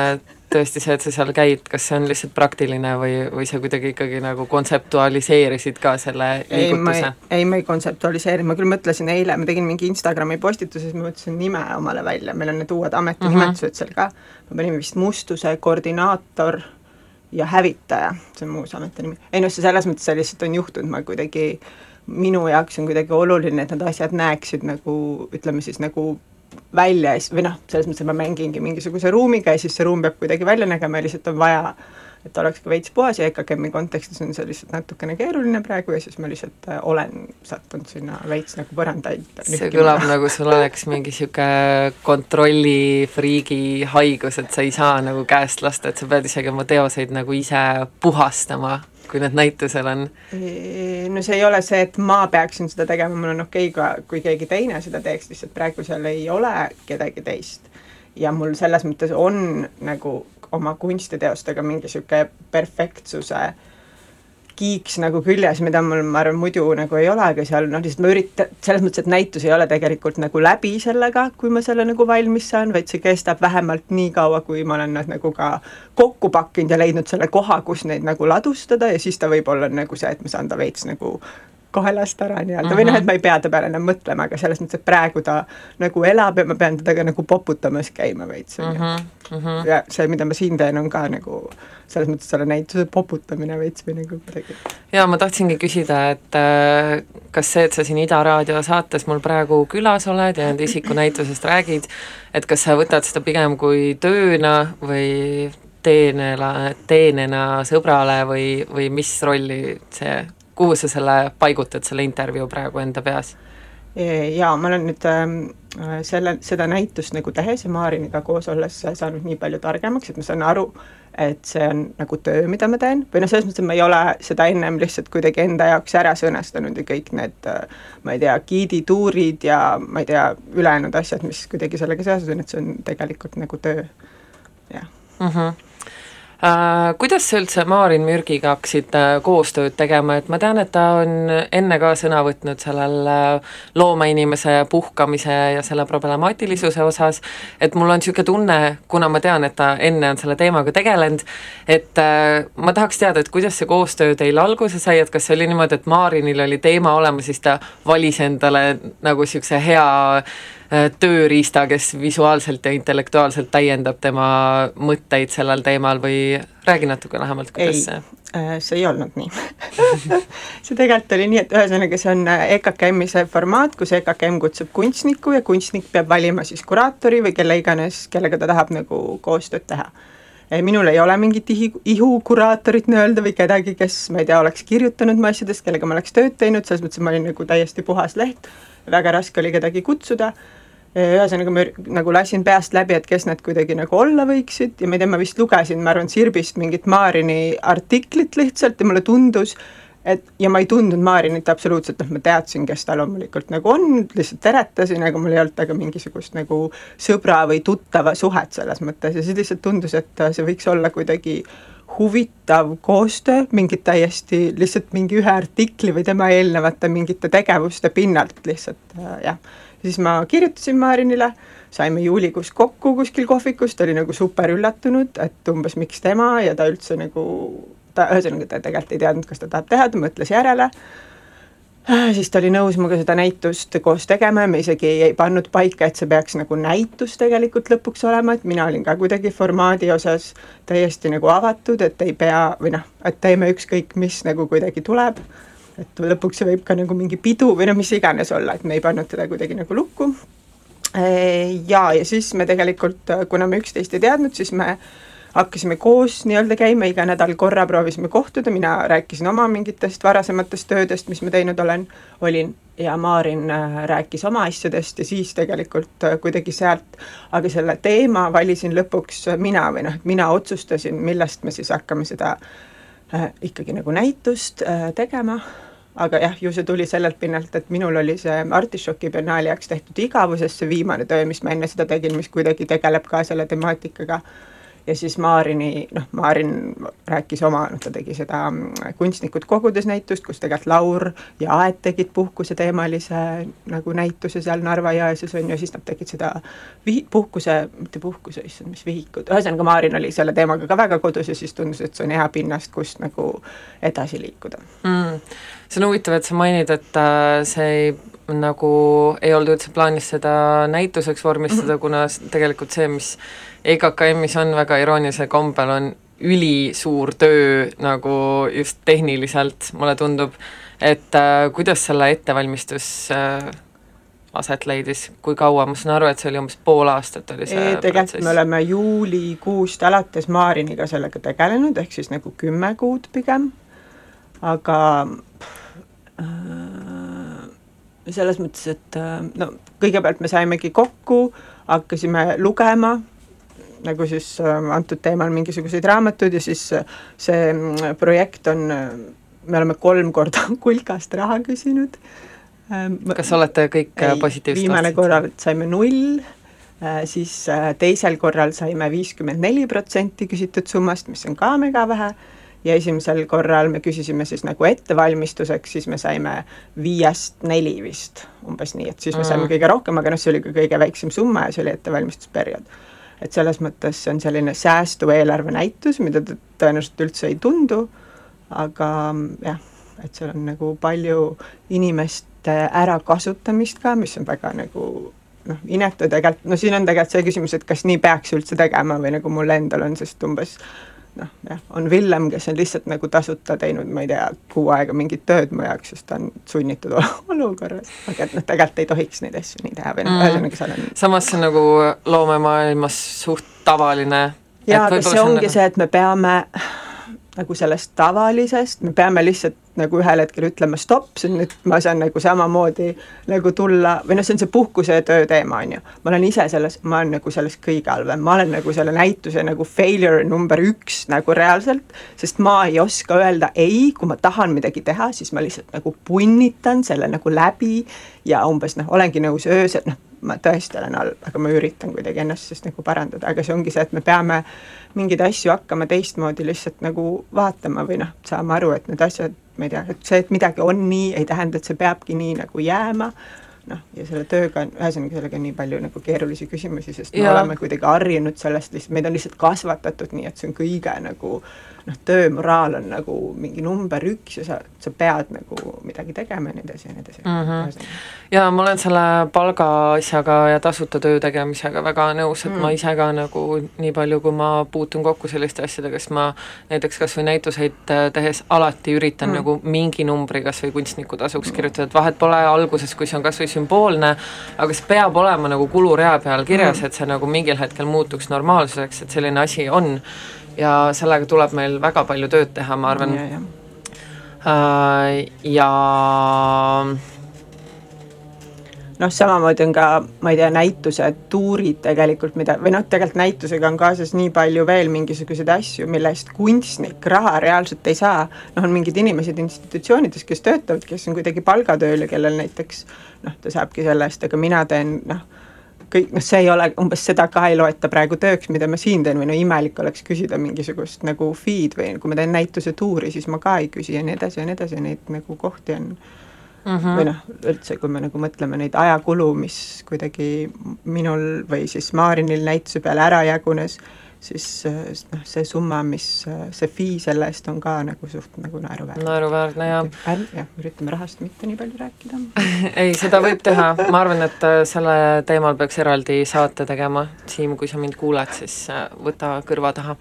tõesti see, et sa seal käid, kas see on lihtsalt praktiline või, või sa kuidagi ikkagi nagu kontseptualiseerisid ka selle ei, ma ei liigutuse?, ei ma ei kontseptualiseerinud, ma küll mõtlesin eile, ma tegin mingi Instagrami postituse, siis ma mõtlesin nime omale välja, meil on need uued ametinimetused seal ka, me panime vist mustuse koordinaator ja hävitaja, see on mu uus ametinimi. ei noh, see selles mõttes see lihtsalt on juhtunud, ma kuidagi, minu jaoks on kuidagi oluline, et need asjad näeksid nagu ütleme siis nagu välja või noh, selles mõttes, et ma mängingi mingisuguse ruumiga ja siis see ruum peab kuidagi välja nägema ja lihtsalt on vaja et oleks ka veits puhas ja EKKM-i kontekstis on see lihtsalt natukene keeruline praegu ja siis ma lihtsalt äh, olen sattunud sinna veits nagu põrandaid see kõlab nagu sul oleks mingi niisugune kontrollifriigi haigus, et sa ei saa nagu käest lasta, et sa pead isegi oma teoseid nagu ise puhastama, kui need näitusel on. no see ei ole see, et ma peaksin seda tegema, mul on okei ka, kui keegi teine seda teeks, lihtsalt praegu seal ei ole kedagi teist. ja mul selles mõttes on nagu oma kunstiteostega mingi niisugune perfektsuse kiiks nagu küljes, mida mul, ma arvan, muidu nagu ei ole, aga seal noh, lihtsalt ma üritan, selles mõttes, et näitus ei ole tegelikult nagu läbi sellega, kui ma selle nagu valmis saan, vaid see kestab vähemalt nii kaua, kui ma olen nad nagu ka kokku pakkinud ja leidnud selle koha, kus neid nagu ladustada ja siis ta võib olla nagu see, et ma saan ta veits nagu kaelast ära nii-öelda mm -hmm. või noh, et ma ei pea ta peale enam mõtlema, aga selles mõttes, et praegu ta nagu elab ja ma pean teda ka nagu poputamas käima veits, on ju. Ja see, mida ma siin teen, on ka nagu selles mõttes selle näituse poputamine veits või nagu kuidagi. jaa, ma tahtsingi küsida, et äh, kas see, et sa siin Ida Raadio saates mul praegu külas oled ja nende isikunäitusest räägid, et kas sa võtad seda pigem kui tööna või teenela, teenena sõbrale või, või mis rolli see, kuhu sa selle paigutad, selle intervjuu praegu enda peas? jaa, ma olen nüüd ähm, selle, seda näitust nagu tehes ja Maariniga koos olles saanud nii palju targemaks, et ma saan aru, et see on nagu töö, mida ma teen, või noh, selles mõttes, et ma ei ole seda ennem lihtsalt kuidagi enda jaoks ära sõnastanud ja kõik need äh, ma ei tea, giidituurid ja ma ei tea, ülejäänud asjad, mis kuidagi sellega seoses on, et see on tegelikult nagu töö, jah mm. -hmm. Äh, kuidas sa üldse Maarin Mürgiga hakkasid äh, koostööd tegema, et ma tean, et ta on enne ka sõna võtnud sellel äh, loomeinimese puhkamise ja selle problemaatilisuse osas, et mul on niisugune tunne, kuna ma tean, et ta enne on selle teemaga tegelenud, et ma tahaks teada, et kuidas see koostöö teil alguse sai, et kas see oli niimoodi, et Maarinil oli teema olemas, siis ta valis endale nagu niisuguse hea tööriista, kes visuaalselt ja intellektuaalselt täiendab tema mõtteid sellel teemal või räägi natuke lähemalt, kuidas see äh, see ei olnud nii. *laughs* See tegelikult oli nii, et ühesõnaga see on äh, EKKM-i see formaat, kus EKKM kutsub kunstniku ja kunstnik peab valima siis kuraatori või kelle iganes, kellega ta tahab nagu koostööd teha. minul ei ole mingit ihi, ihukuraatorit nii-öelda või kedagi, kes ma ei tea, oleks kirjutanud mu asjadest, kellega ma oleks tööd teinud, selles mõttes, et ma olin nagu täiesti puhas leht, väga raske oli kedagi kutsuda ühesõnaga ma nagu lasin peast läbi, et kes need kuidagi nagu olla võiksid ja ma ei tea, ma vist lugesin, ma arvan, Sirbist mingit Maarini artiklit lihtsalt ja mulle tundus, et ja ma ei tundnud Maarinit absoluutselt, noh ma teadsin, kes ta loomulikult nagu on, lihtsalt teretasin, aga mul ei olnud temaga mingisugust nagu sõbra või tuttava suhet selles mõttes. Ja siis lihtsalt tundus, et see võiks olla kuidagi huvitav koostöö, mingit täiesti lihtsalt mingi ühe artikli või tema eelnevate mingite tegevuste pinnalt lihtsalt äh, jah siis ma kirjutasin Marinile, saime juulikuus kokku kuskil kohvikus, ta oli nagu super üllatunud, et umbes miks tema ja ta üldse nagu, ta ühesõnaga, ta tegelikult ei teadnud, kas ta tahab teha, ta mõtles järele, siis ta oli nõus minuga seda näitust koos tegema ja me isegi ei pannud paika, et see peaks nagu näitus tegelikult lõpuks olema, et mina olin ka kuidagi formaadi osas täiesti nagu avatud, et ei pea või noh, et teeme ükskõik mis nagu kuidagi tuleb et lõpuks see võib ka nagu mingi pidu või no mis iganes olla, et me ei pannud teda kuidagi nagu lukku. ja, ja siis me tegelikult, kuna me üksteist ei teadnud, siis me hakkasime koos nii-öelda käima, iga nädal korra proovisime kohtuda, mina rääkisin oma mingitest varasematest töödest, mis ma teinud olen, olin, ja Maarin äh, rääkis oma asjadest ja siis tegelikult äh, kuidagi sealt, aga selle teema valisin lõpuks mina või noh, et mina otsustasin, millest me siis hakkame seda äh, ikkagi nagu näitust äh, tegema aga jah, ju see tuli sellelt pinnalt, et minul oli see Artišoki biennaali jaoks tehtud igavusest see viimane töö, mis ma enne seda tegin, mis kuidagi tegeleb ka selle temaatikaga. Ja siis Maarini, noh, Maarin rääkis oma, noh, ta tegi seda mm, Kunstnikud kogudes näitust, kus tegelikult Laur ja Aet tegid puhkuseteemalise nagu näituse seal Narva-Jõesuus on ju, siis nad tegid seda vihi-, puhkuse, mitte puhkuse, issand, mis vihikud, ühesõnaga Maarin oli selle teemaga ka väga kodus ja siis tundus, et see on hea pinnast, kust nagu edasi liikuda. Mm see on huvitav, et sa mainid, et äh, see ei nagu ei olnud üldse plaanis seda näituseks vormistada mm, -hmm. kuna tegelikult see, mis EKKM-is on väga iroonilisel kombel, on ülisuur töö nagu just tehniliselt, mulle tundub, et äh, kuidas selle ettevalmistus äh, aset leidis, kui kaua, ma saan aru, et see oli umbes pool aastat oli see tegelikult me oleme juulikuust alates Maariniga sellega tegelenud, ehk siis nagu kümme kuud pigem, aga selles mõttes, et äh, no kõigepealt me saimegi kokku, hakkasime lugema, nagu siis äh, antud teemal mingisuguseid raamatuid ja siis see mm, projekt on, me oleme kolm korda *laughs* kulkast raha küsinud. kas olete kõik positiivselt viimane korral saime null, siis teisel korral saime viiskümmend neli protsenti küsitud summast, mis on ka mega vähe ja esimesel korral me küsisime siis nagu ettevalmistuseks, siis me saime viiest neli vist, umbes nii, et siis me saime mm. kõige rohkem, aga noh, see oli ka kõige väiksem summa ja see oli ettevalmistusperiood. et selles mõttes see on selline säästuv eelarvenäitus, mida tõenäoliselt üldse ei tundu, aga jah, et seal on nagu palju inimeste ärakasutamist ka, mis on väga nagu noh, inetu tegelikult, no siin on tegelikult see küsimus, et kas nii peaks üldse tegema või nagu mul endal on, sest umbes noh, jah, on Villem, kes on lihtsalt nagu tasuta teinud, ma ei tea, kuu aega mingit tööd mu jaoks, sest ta on sunnitud *laughs* olukorras, aga et noh, tegelikult ei tohiks neid asju nii teha või noh mm., ühesõnaga seal on samas see on nagu loomemaailmas suht tavaline. jaa, aga see ongi nagu... see, et me peame nagu sellest tavalisest, me peame lihtsalt nagu ühel hetkel ütlema stopp, on nüüd, ma saan nagu samamoodi nagu tulla, või noh, see on see puhkuse ja töö teema, on ju. ma olen ise selles, ma olen nagu selles kõige halvem, ma olen nagu selle näituse nagu failure number üks nagu reaalselt, sest ma ei oska öelda ei, kui ma tahan midagi teha, siis ma lihtsalt nagu punnitan selle nagu läbi ja umbes noh, olengi nõus öösel, noh, ma tõesti olen halb, aga ma üritan kuidagi ennast siis nagu parandada, aga see ongi see, et me peame mingeid asju hakkama teistmoodi lihtsalt nagu vaatama või noh, saama aru, et need asjad, ma ei tea, et see, et midagi on nii, ei tähenda, et see peabki nii nagu jääma, noh, ja selle tööga on, ühesõnaga sellega on nii palju nagu keerulisi küsimusi, sest me Jaa. oleme kuidagi harjunud sellest lihtsalt, meid on lihtsalt kasvatatud nii, et see on kõige nagu noh, töömoraal on nagu mingi number üks ja sa, sa pead nagu midagi tegema ja nii edasi ja nii edasi Mhm. ja ma olen selle palga asjaga ja tasuta töö tegemisega väga nõus, et mm. ma ise ka nagu nii palju, kui ma puutun kokku selliste asjadega, siis ma näiteks kas või näituseid äh, tehes alati üritan mm. nagu mingi numbri kas või kunstniku tasuks kirjutada, et vahet pole alguses, kui see on kas või sümboolne, aga see peab olema nagu kulurea peal kirjas mm., et see nagu mingil hetkel muutuks normaalsuseks, et selline asi on. Ja sellega tuleb meil väga palju tööd teha, ma arvan. ja, ja. Äh, ja noh, samamoodi on ka, ma ei tea, näitused, tuurid tegelikult, mida, või noh, tegelikult näitusega on kaasas nii palju veel mingisuguseid asju, mille eest kunstnik raha reaalselt ei saa. noh, on mingid inimesed institutsioonides, kes töötavad, kes on kuidagi palgatööl ja kellel näiteks noh, ta saabki selle eest, aga mina teen noh, kõik, noh, see ei ole, umbes seda ka ei loeta praegu tööks, mida ma siin teen või no imelik oleks küsida mingisugust nagu feed või kui ma teen näituse tuuri, siis ma ka ei küsi ja nii edasi ja nii edasi neid nagu kohti on mm -hmm. või noh, üldse, kui me nagu mõtleme neid ajakulu, mis kuidagi minul või siis Maarinil näituse peale ära jagunes, siis noh, see summa, mis see fee selle eest on ka nagu suht nagu naeruväärne. naeruväärne ja jah, üritame rahast mitte nii palju rääkida. *laughs* ei, seda võib teha, ma arvan, et äh, selle teemal peaks eraldi saate tegema, Siim, kui sa mind kuuled, siis äh, võta kõrva taha.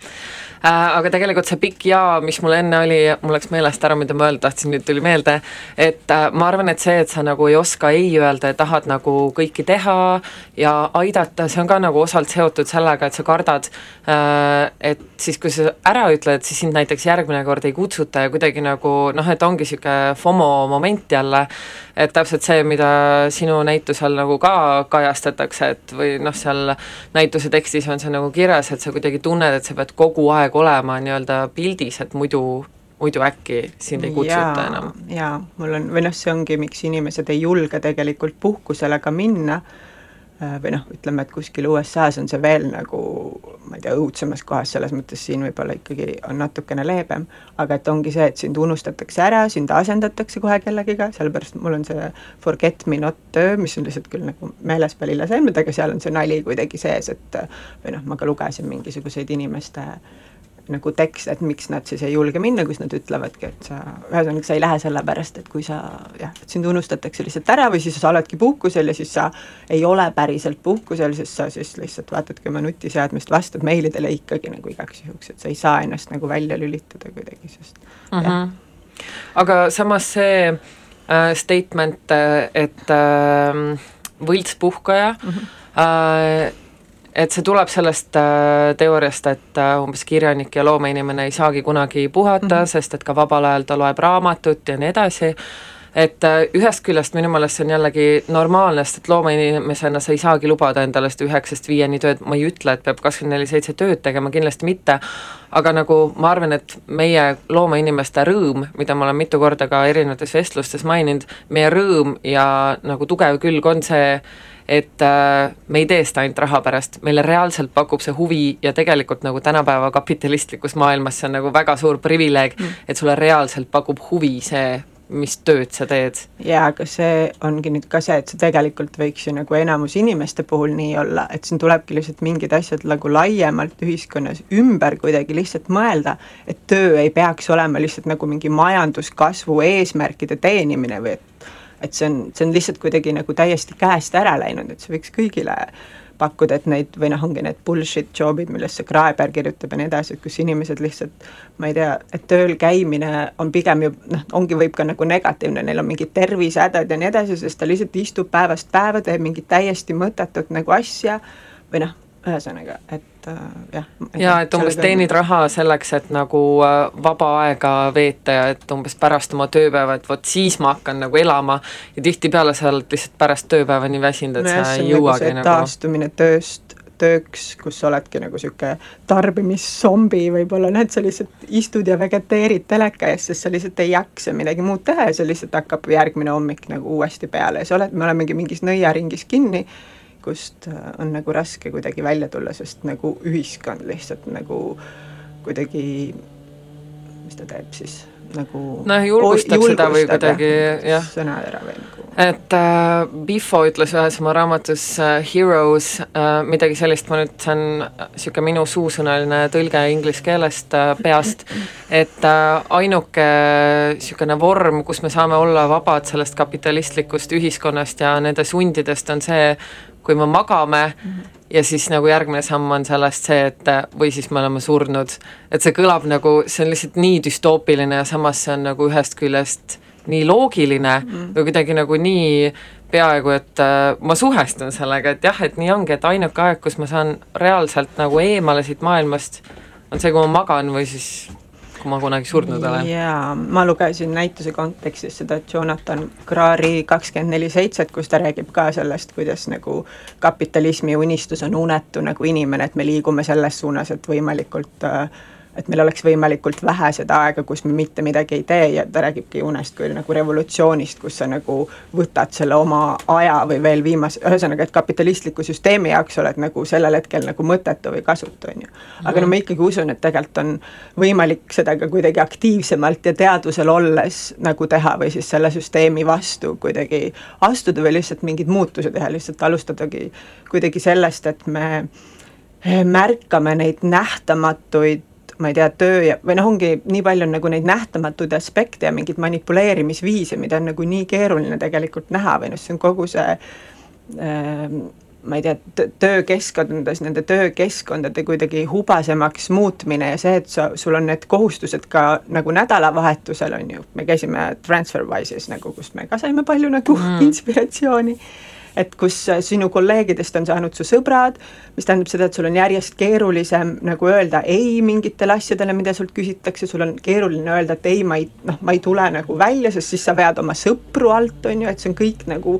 Aga tegelikult see pikk jaa, mis mul enne oli, mul läks meelest ära, mida ma öelda tahtsin, nüüd tuli meelde, et äh, ma arvan, et see, et sa nagu ei oska ei öelda ja tahad nagu kõiki teha ja aidata, see on ka nagu osalt seotud sellega, et sa kardad, et siis, kui sa ära ütled, siis sind näiteks järgmine kord ei kutsuta ja kuidagi nagu noh, et ongi niisugune FOMO moment jälle, et täpselt see, mida sinu näitusel nagu ka kajastatakse, et või noh, seal näituse tekstis on see nagu kirjas, et sa kuidagi tunned, et sa pead kogu aeg olema nii-öelda pildis, et muidu, muidu äkki sind ei kutsuta Jaa, enam. jaa, mul on, või noh, see ongi, miks inimesed ei julge tegelikult puhkusele ka minna, või noh, ütleme, et kuskil USA-s on see veel nagu ma ei tea, õudsemas kohas, selles mõttes siin võib-olla ikkagi on natukene leebem, aga et ongi see, et sind unustatakse ära, sind asendatakse kohe kellegiga, sellepärast mul on see forget me not töö, mis on lihtsalt küll nagu meeles peal ilmselgelt, aga seal on see nali kuidagi sees, et või noh, ma ka lugesin mingisuguseid inimeste nagu tekste, et miks nad siis ei julge minna, kus nad ütlevadki, et sa, ühesõnaga sa ei lähe sellepärast, et kui sa jah, et sind unustatakse lihtsalt ära või siis sa oledki puhkusel ja siis sa ei ole päriselt puhkusel, sest sa siis lihtsalt vaatadki oma nutiseadmest, vastad meilidele ikkagi nagu igaks juhuks, et sa ei saa ennast nagu välja lülitada kuidagi, sest mm. -hmm. aga samas see äh, statement, et äh, võltspuhkaja mm -hmm. äh, et see tuleb sellest äh, teooriast, et äh, umbes kirjanik ja loomeinimene ei saagi kunagi puhata mm, -hmm. sest et ka vabal ajal ta loeb raamatut ja nii edasi, et äh, ühest küljest minu meelest see on jällegi normaalne, sest et loomeinimesena sa ei saagi lubada endale seda üheksast viieni tööd, ma ei ütle, et peab kakskümmend neli seitse tööd tegema, kindlasti mitte, aga nagu ma arvan, et meie loomeinimeste rõõm, mida ma olen mitu korda ka erinevates vestlustes maininud, meie rõõm ja nagu tugev külg on see, et äh, me ei tee seda ainult raha pärast, meile reaalselt pakub see huvi ja tegelikult nagu tänapäeva kapitalistlikus maailmas see on nagu väga suur privileeg mm., et sulle reaalselt pakub huvi see, mis tööd sa teed. jaa, aga see ongi nüüd ka see, et see tegelikult võiks ju nagu enamus inimeste puhul nii olla, et siin tulebki lihtsalt mingid asjad nagu laiemalt ühiskonnas ümber kuidagi lihtsalt mõelda, et töö ei peaks olema lihtsalt nagu mingi majanduskasvu eesmärkide teenimine või et et see on, see on lihtsalt kuidagi nagu täiesti käest ära läinud, et see võiks kõigile pakkuda, et neid või noh, ongi need bullshit job'id, millest see Kraeber kirjutab ja nii edasi, et kus inimesed lihtsalt ma ei tea, et tööl käimine on pigem ju noh, ongi, võib ka nagu negatiivne, neil on mingid tervisehädad ja nii edasi, sest ta lihtsalt istub päevast päeva, teeb mingit täiesti mõttetut nagu asja või noh, ühesõnaga, et äh, jah. jaa, et umbes teenid raha selleks, et nagu äh, vaba aega veeta ja et umbes pärast oma tööpäeva, et vot siis ma hakkan nagu elama. Ja tihtipeale sa oled lihtsalt pärast tööpäeva nii väsinud, et no sa ei jõuagi nagu nagu taastumine tööst, tööks, kus sa oledki nagu niisugune tarbimissombi võib-olla, et sa lihtsalt istud ja vegeteerid teleka ees, sest sa lihtsalt ei jaksa midagi muud teha ja see lihtsalt hakkab järgmine hommik nagu uuesti peale. Ja sa oled, me olemegi mingis nõiaringis kinni minevikust äh, on nagu raske kuidagi välja tulla, sest nagu ühiskond lihtsalt nagu kuidagi, mis ta teeb siis, nagu noh, julgustab seda või kuidagi jah. sõnad ära või nagu. et äh, Biffo ütles ühes oma raamatus äh, Heroes äh, midagi sellist, ma nüüd, see on niisugune minu suusõnaline tõlge inglise keelest äh, peast, et äh, ainuke niisugune vorm, kus me saame olla vabad sellest kapitalistlikust ühiskonnast ja nende sundidest, on see, kui me magame mm -hmm ja siis nagu järgmine samm on sellest see, et või siis me oleme surnud. et see kõlab nagu, see on lihtsalt nii düstoopiline ja samas see on nagu ühest küljest nii loogiline mm. või kuidagi nagu nii peaaegu, et äh, ma suhestun sellega, et jah, et nii ongi, et ainuke aeg, kus ma saan reaalselt nagu eemale siit maailmast, on see, kui ma magan või siis kui ma kunagi surnud olen. jaa, ma lugesin näituse kontekstis seda Jonathan Crari kakskümmend neli seitset, kus ta räägib ka sellest, kuidas nagu kapitalismi unistus on unetu nagu inimene, et me liigume selles suunas, et võimalikult äh, et meil oleks võimalikult vähe seda aega, kus me mitte midagi ei tee ja ta räägibki unest kui nagu revolutsioonist, kus sa nagu võtad selle oma aja või veel viimase, ühesõnaga, et kapitalistliku süsteemi jaoks oled nagu sellel hetkel nagu mõttetu või kasutu, on ju. aga no ma ikkagi usun, et tegelikult on võimalik seda ka kuidagi aktiivsemalt ja teadvusel olles nagu teha või siis selle süsteemi vastu kuidagi astuda või lihtsalt mingeid muutusi teha, lihtsalt alustadagi kuidagi sellest, et me märkame neid nähtamatuid ma ei tea, töö ja, või noh, ongi nii palju on nagu neid nähtamatuid aspekte ja mingeid manipuleerimisviise, mida on nagu nii keeruline tegelikult näha või noh, see on kogu see äh, ma ei tea, töökeskkondades, nende töökeskkondade kuidagi hubasemaks muutmine ja see, et sa, sul on need kohustused ka nagu nädalavahetusel on ju, me käisime TransferWise'is nagu, kust me ka saime palju nagu mm. *laughs* inspiratsiooni et kus äh, sinu kolleegidest on saanud su sõbrad, mis tähendab seda, et sul on järjest keerulisem nagu öelda ei mingitele asjadele, mida sult küsitakse, sul on keeruline öelda, et ei, ma ei, noh, ma ei tule nagu välja, sest siis sa vead oma sõpru alt, on ju, et see on kõik nagu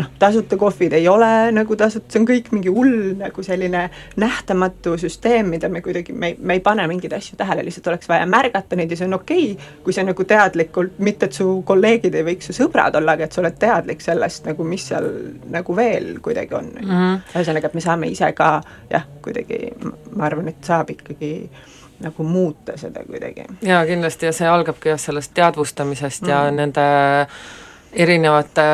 noh, tasuta kohvid ei ole nagu tasuta, see on kõik mingi hull nagu selline nähtamatu süsteem, mida me kuidagi, me ei, me ei pane mingeid asju tähele, lihtsalt oleks vaja märgata neid ja see on okei okay,, kui sa nagu teadlikult, mitte et su kolleegid ei võiks su sõbrad olla, aga et sa oled teadlik sellest nagu, mis seal nagu veel kuidagi on mm -hmm.. ühesõnaga, et me saame ise ka jah, kuidagi ma arvan, et saab ikkagi nagu muuta seda kuidagi. jaa, kindlasti ja see algabki jah, sellest teadvustamisest mm -hmm. ja nende erinevate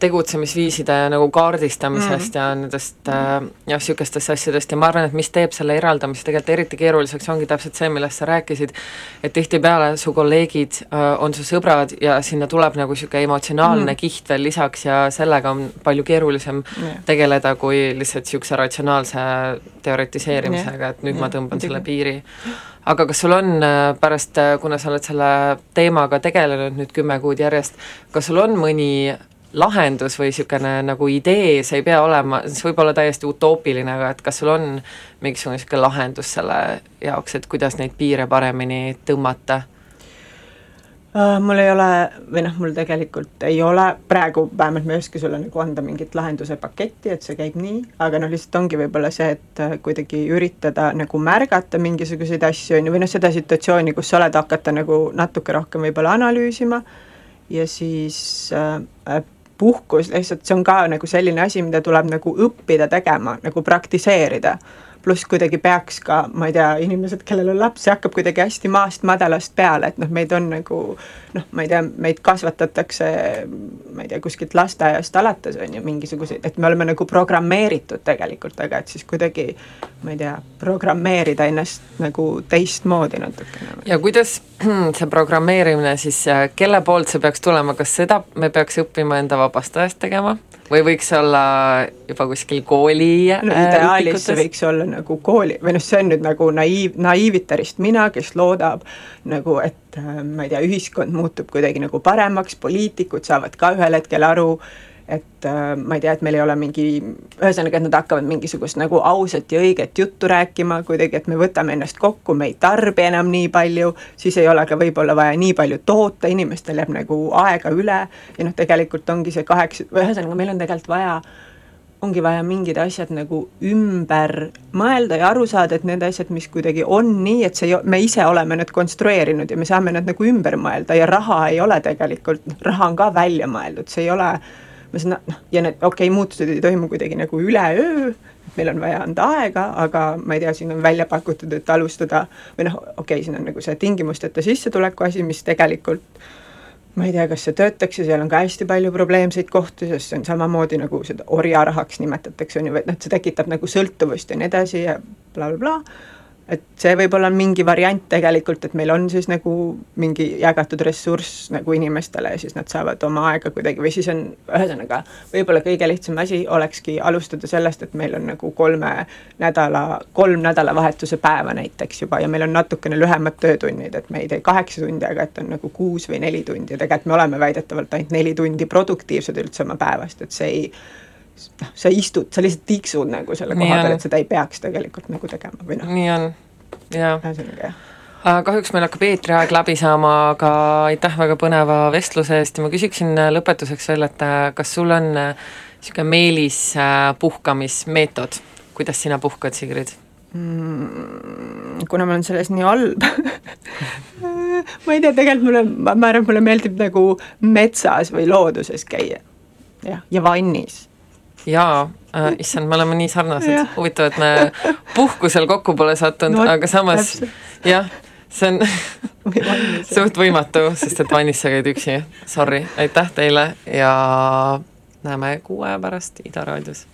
tegutsemisviiside nagu kaardistamisest mm. ja nendest äh, jah, niisugustest asjadest ja ma arvan, et mis teeb selle eraldamise tegelikult eriti keeruliseks, ongi täpselt see, millest sa rääkisid, et tihtipeale su kolleegid äh, on su sõbrad ja sinna tuleb nagu niisugune emotsionaalne mm. kiht veel lisaks ja sellega on palju keerulisem yeah. tegeleda, kui lihtsalt niisuguse ratsionaalse teoritiseerimisega et nüüd yeah. ma tõmban yeah. selle piiri aga kas sul on äh, pärast, äh, kuna sa oled selle teemaga tegelenud nüüd kümme kuud järjest, kas sul on mõni lahendus või niisugune nagu idee, see ei pea olema, see võib olla täiesti utoopiline, aga et kas sul on mingisugune niisugune lahendus selle jaoks, et kuidas neid piire paremini tõmmata? Uh, mul ei ole, või noh, mul tegelikult ei ole, praegu vähemalt ma ei oska sulle nagu anda mingit lahenduse paketti, et see käib nii, aga noh, lihtsalt ongi võib-olla see, et uh, kuidagi üritada nagu märgata mingisuguseid asju, on ju, või noh, seda situatsiooni, kus sa oled, hakata nagu natuke rohkem võib-olla analüüsima ja siis uh, puhkus lihtsalt, see on ka nagu selline asi, mida tuleb nagu õppida tegema, nagu praktiseerida pluss kuidagi peaks ka, ma ei tea, inimesed, kellel on lapsi, hakkab kuidagi hästi maast madalast peale, et noh, meid on nagu noh, ma ei tea, meid kasvatatakse, ma ei tea, kuskilt lasteaiast alates on ju mingisuguseid, et me oleme nagu programmeeritud tegelikult, aga et siis kuidagi ma ei tea, programmeerida ennast nagu teistmoodi natukene. ja kuidas *clears throat* see programmeerimine siis, kelle poolt see peaks tulema, kas seda me peaks õppima enda vabast ajast tegema? Või võiks olla juba kuskil kooli no äh, ideaalis see võiks olla nagu kooli, või noh, see on nüüd nagu naiiv, naiivitarist mina, kes loodab nagu, et äh, ma ei tea, ühiskond muutub kuidagi nagu paremaks, poliitikud saavad ka ühel hetkel aru, et äh, ma ei tea, et meil ei ole mingi, ühesõnaga, et nad hakkavad mingisugust nagu ausat ja õiget juttu rääkima kuidagi, et me võtame ennast kokku, me ei tarbi enam nii palju, siis ei ole ka võib-olla vaja nii palju toota, inimestel jääb nagu aega üle ja noh, tegelikult ongi see kaheksa, ühesõnaga, meil on tegelikult vaja ongi vaja mingid asjad nagu ümber mõelda ja aru saada, et need asjad, mis kuidagi on nii, et see, me ise oleme need konstrueerinud ja me saame need nagu ümber mõelda ja raha ei ole tegelikult, raha on ka välja mõeldud, see ei ole ma saan, noh, ja need, okei okay,, muutused ei toimu kuidagi nagu üleöö, meil on vaja anda aega, aga ma ei tea, siin on välja pakutud, et alustada või noh, okei okay,, siin on nagu see tingimusteta sissetuleku asi, mis tegelikult ma ei tea, kas see töötaks ja seal on ka hästi palju probleemseid kohti, sest see on samamoodi nagu seda orjarahaks nimetatakse, on ju, et noh, see tekitab nagu sõltuvust ja nii edasi ja blablabla. bla, bla et see võib olla mingi variant tegelikult, et meil on siis nagu mingi jagatud ressurss nagu inimestele ja siis nad saavad oma aega kuidagi või siis on, ühesõnaga, võib-olla kõige lihtsam asi olekski alustada sellest, et meil on nagu kolme nädala, kolm nädalavahetuse päeva näiteks juba ja meil on natukene lühemad töötunnid, et me ei tee kaheksa tundi, aga et on nagu kuus või neli tundi. Ja tegelikult me oleme väidetavalt ainult neli tundi produktiivsed üldse oma päevast, et see ei noh, sa istud, sa lihtsalt tiksud nagu selle Nii koha peal, et seda ei peaks tegelikult nagu tegema või noh, nii on, jaa. ühesõnaga jah. Kahjuks meil hakkab eetriaeg läbi saama, aga aitäh väga põneva vestluse eest ja ma küsiksin äh, lõpetuseks veel, et äh, kas sul on niisugune meelis äh, puhkamismeetod, kuidas sina puhkad, Sigrid? Mm, kuna ma olen selles nii halb *laughs* ma ei tea, tegelikult mulle, ma arvan, mulle meeldib nagu metsas või looduses käia. jah, ja vannis. Jaa äh,, issand, me oleme nii sarnased. Huvitav, et me puhkusel kokku pole sattunud No aga samas jah, see on *laughs* suht võimatu, sest et vannis sa käid üksi. Sorry, aitäh teile ja näeme kuu aja pärast Ida raadios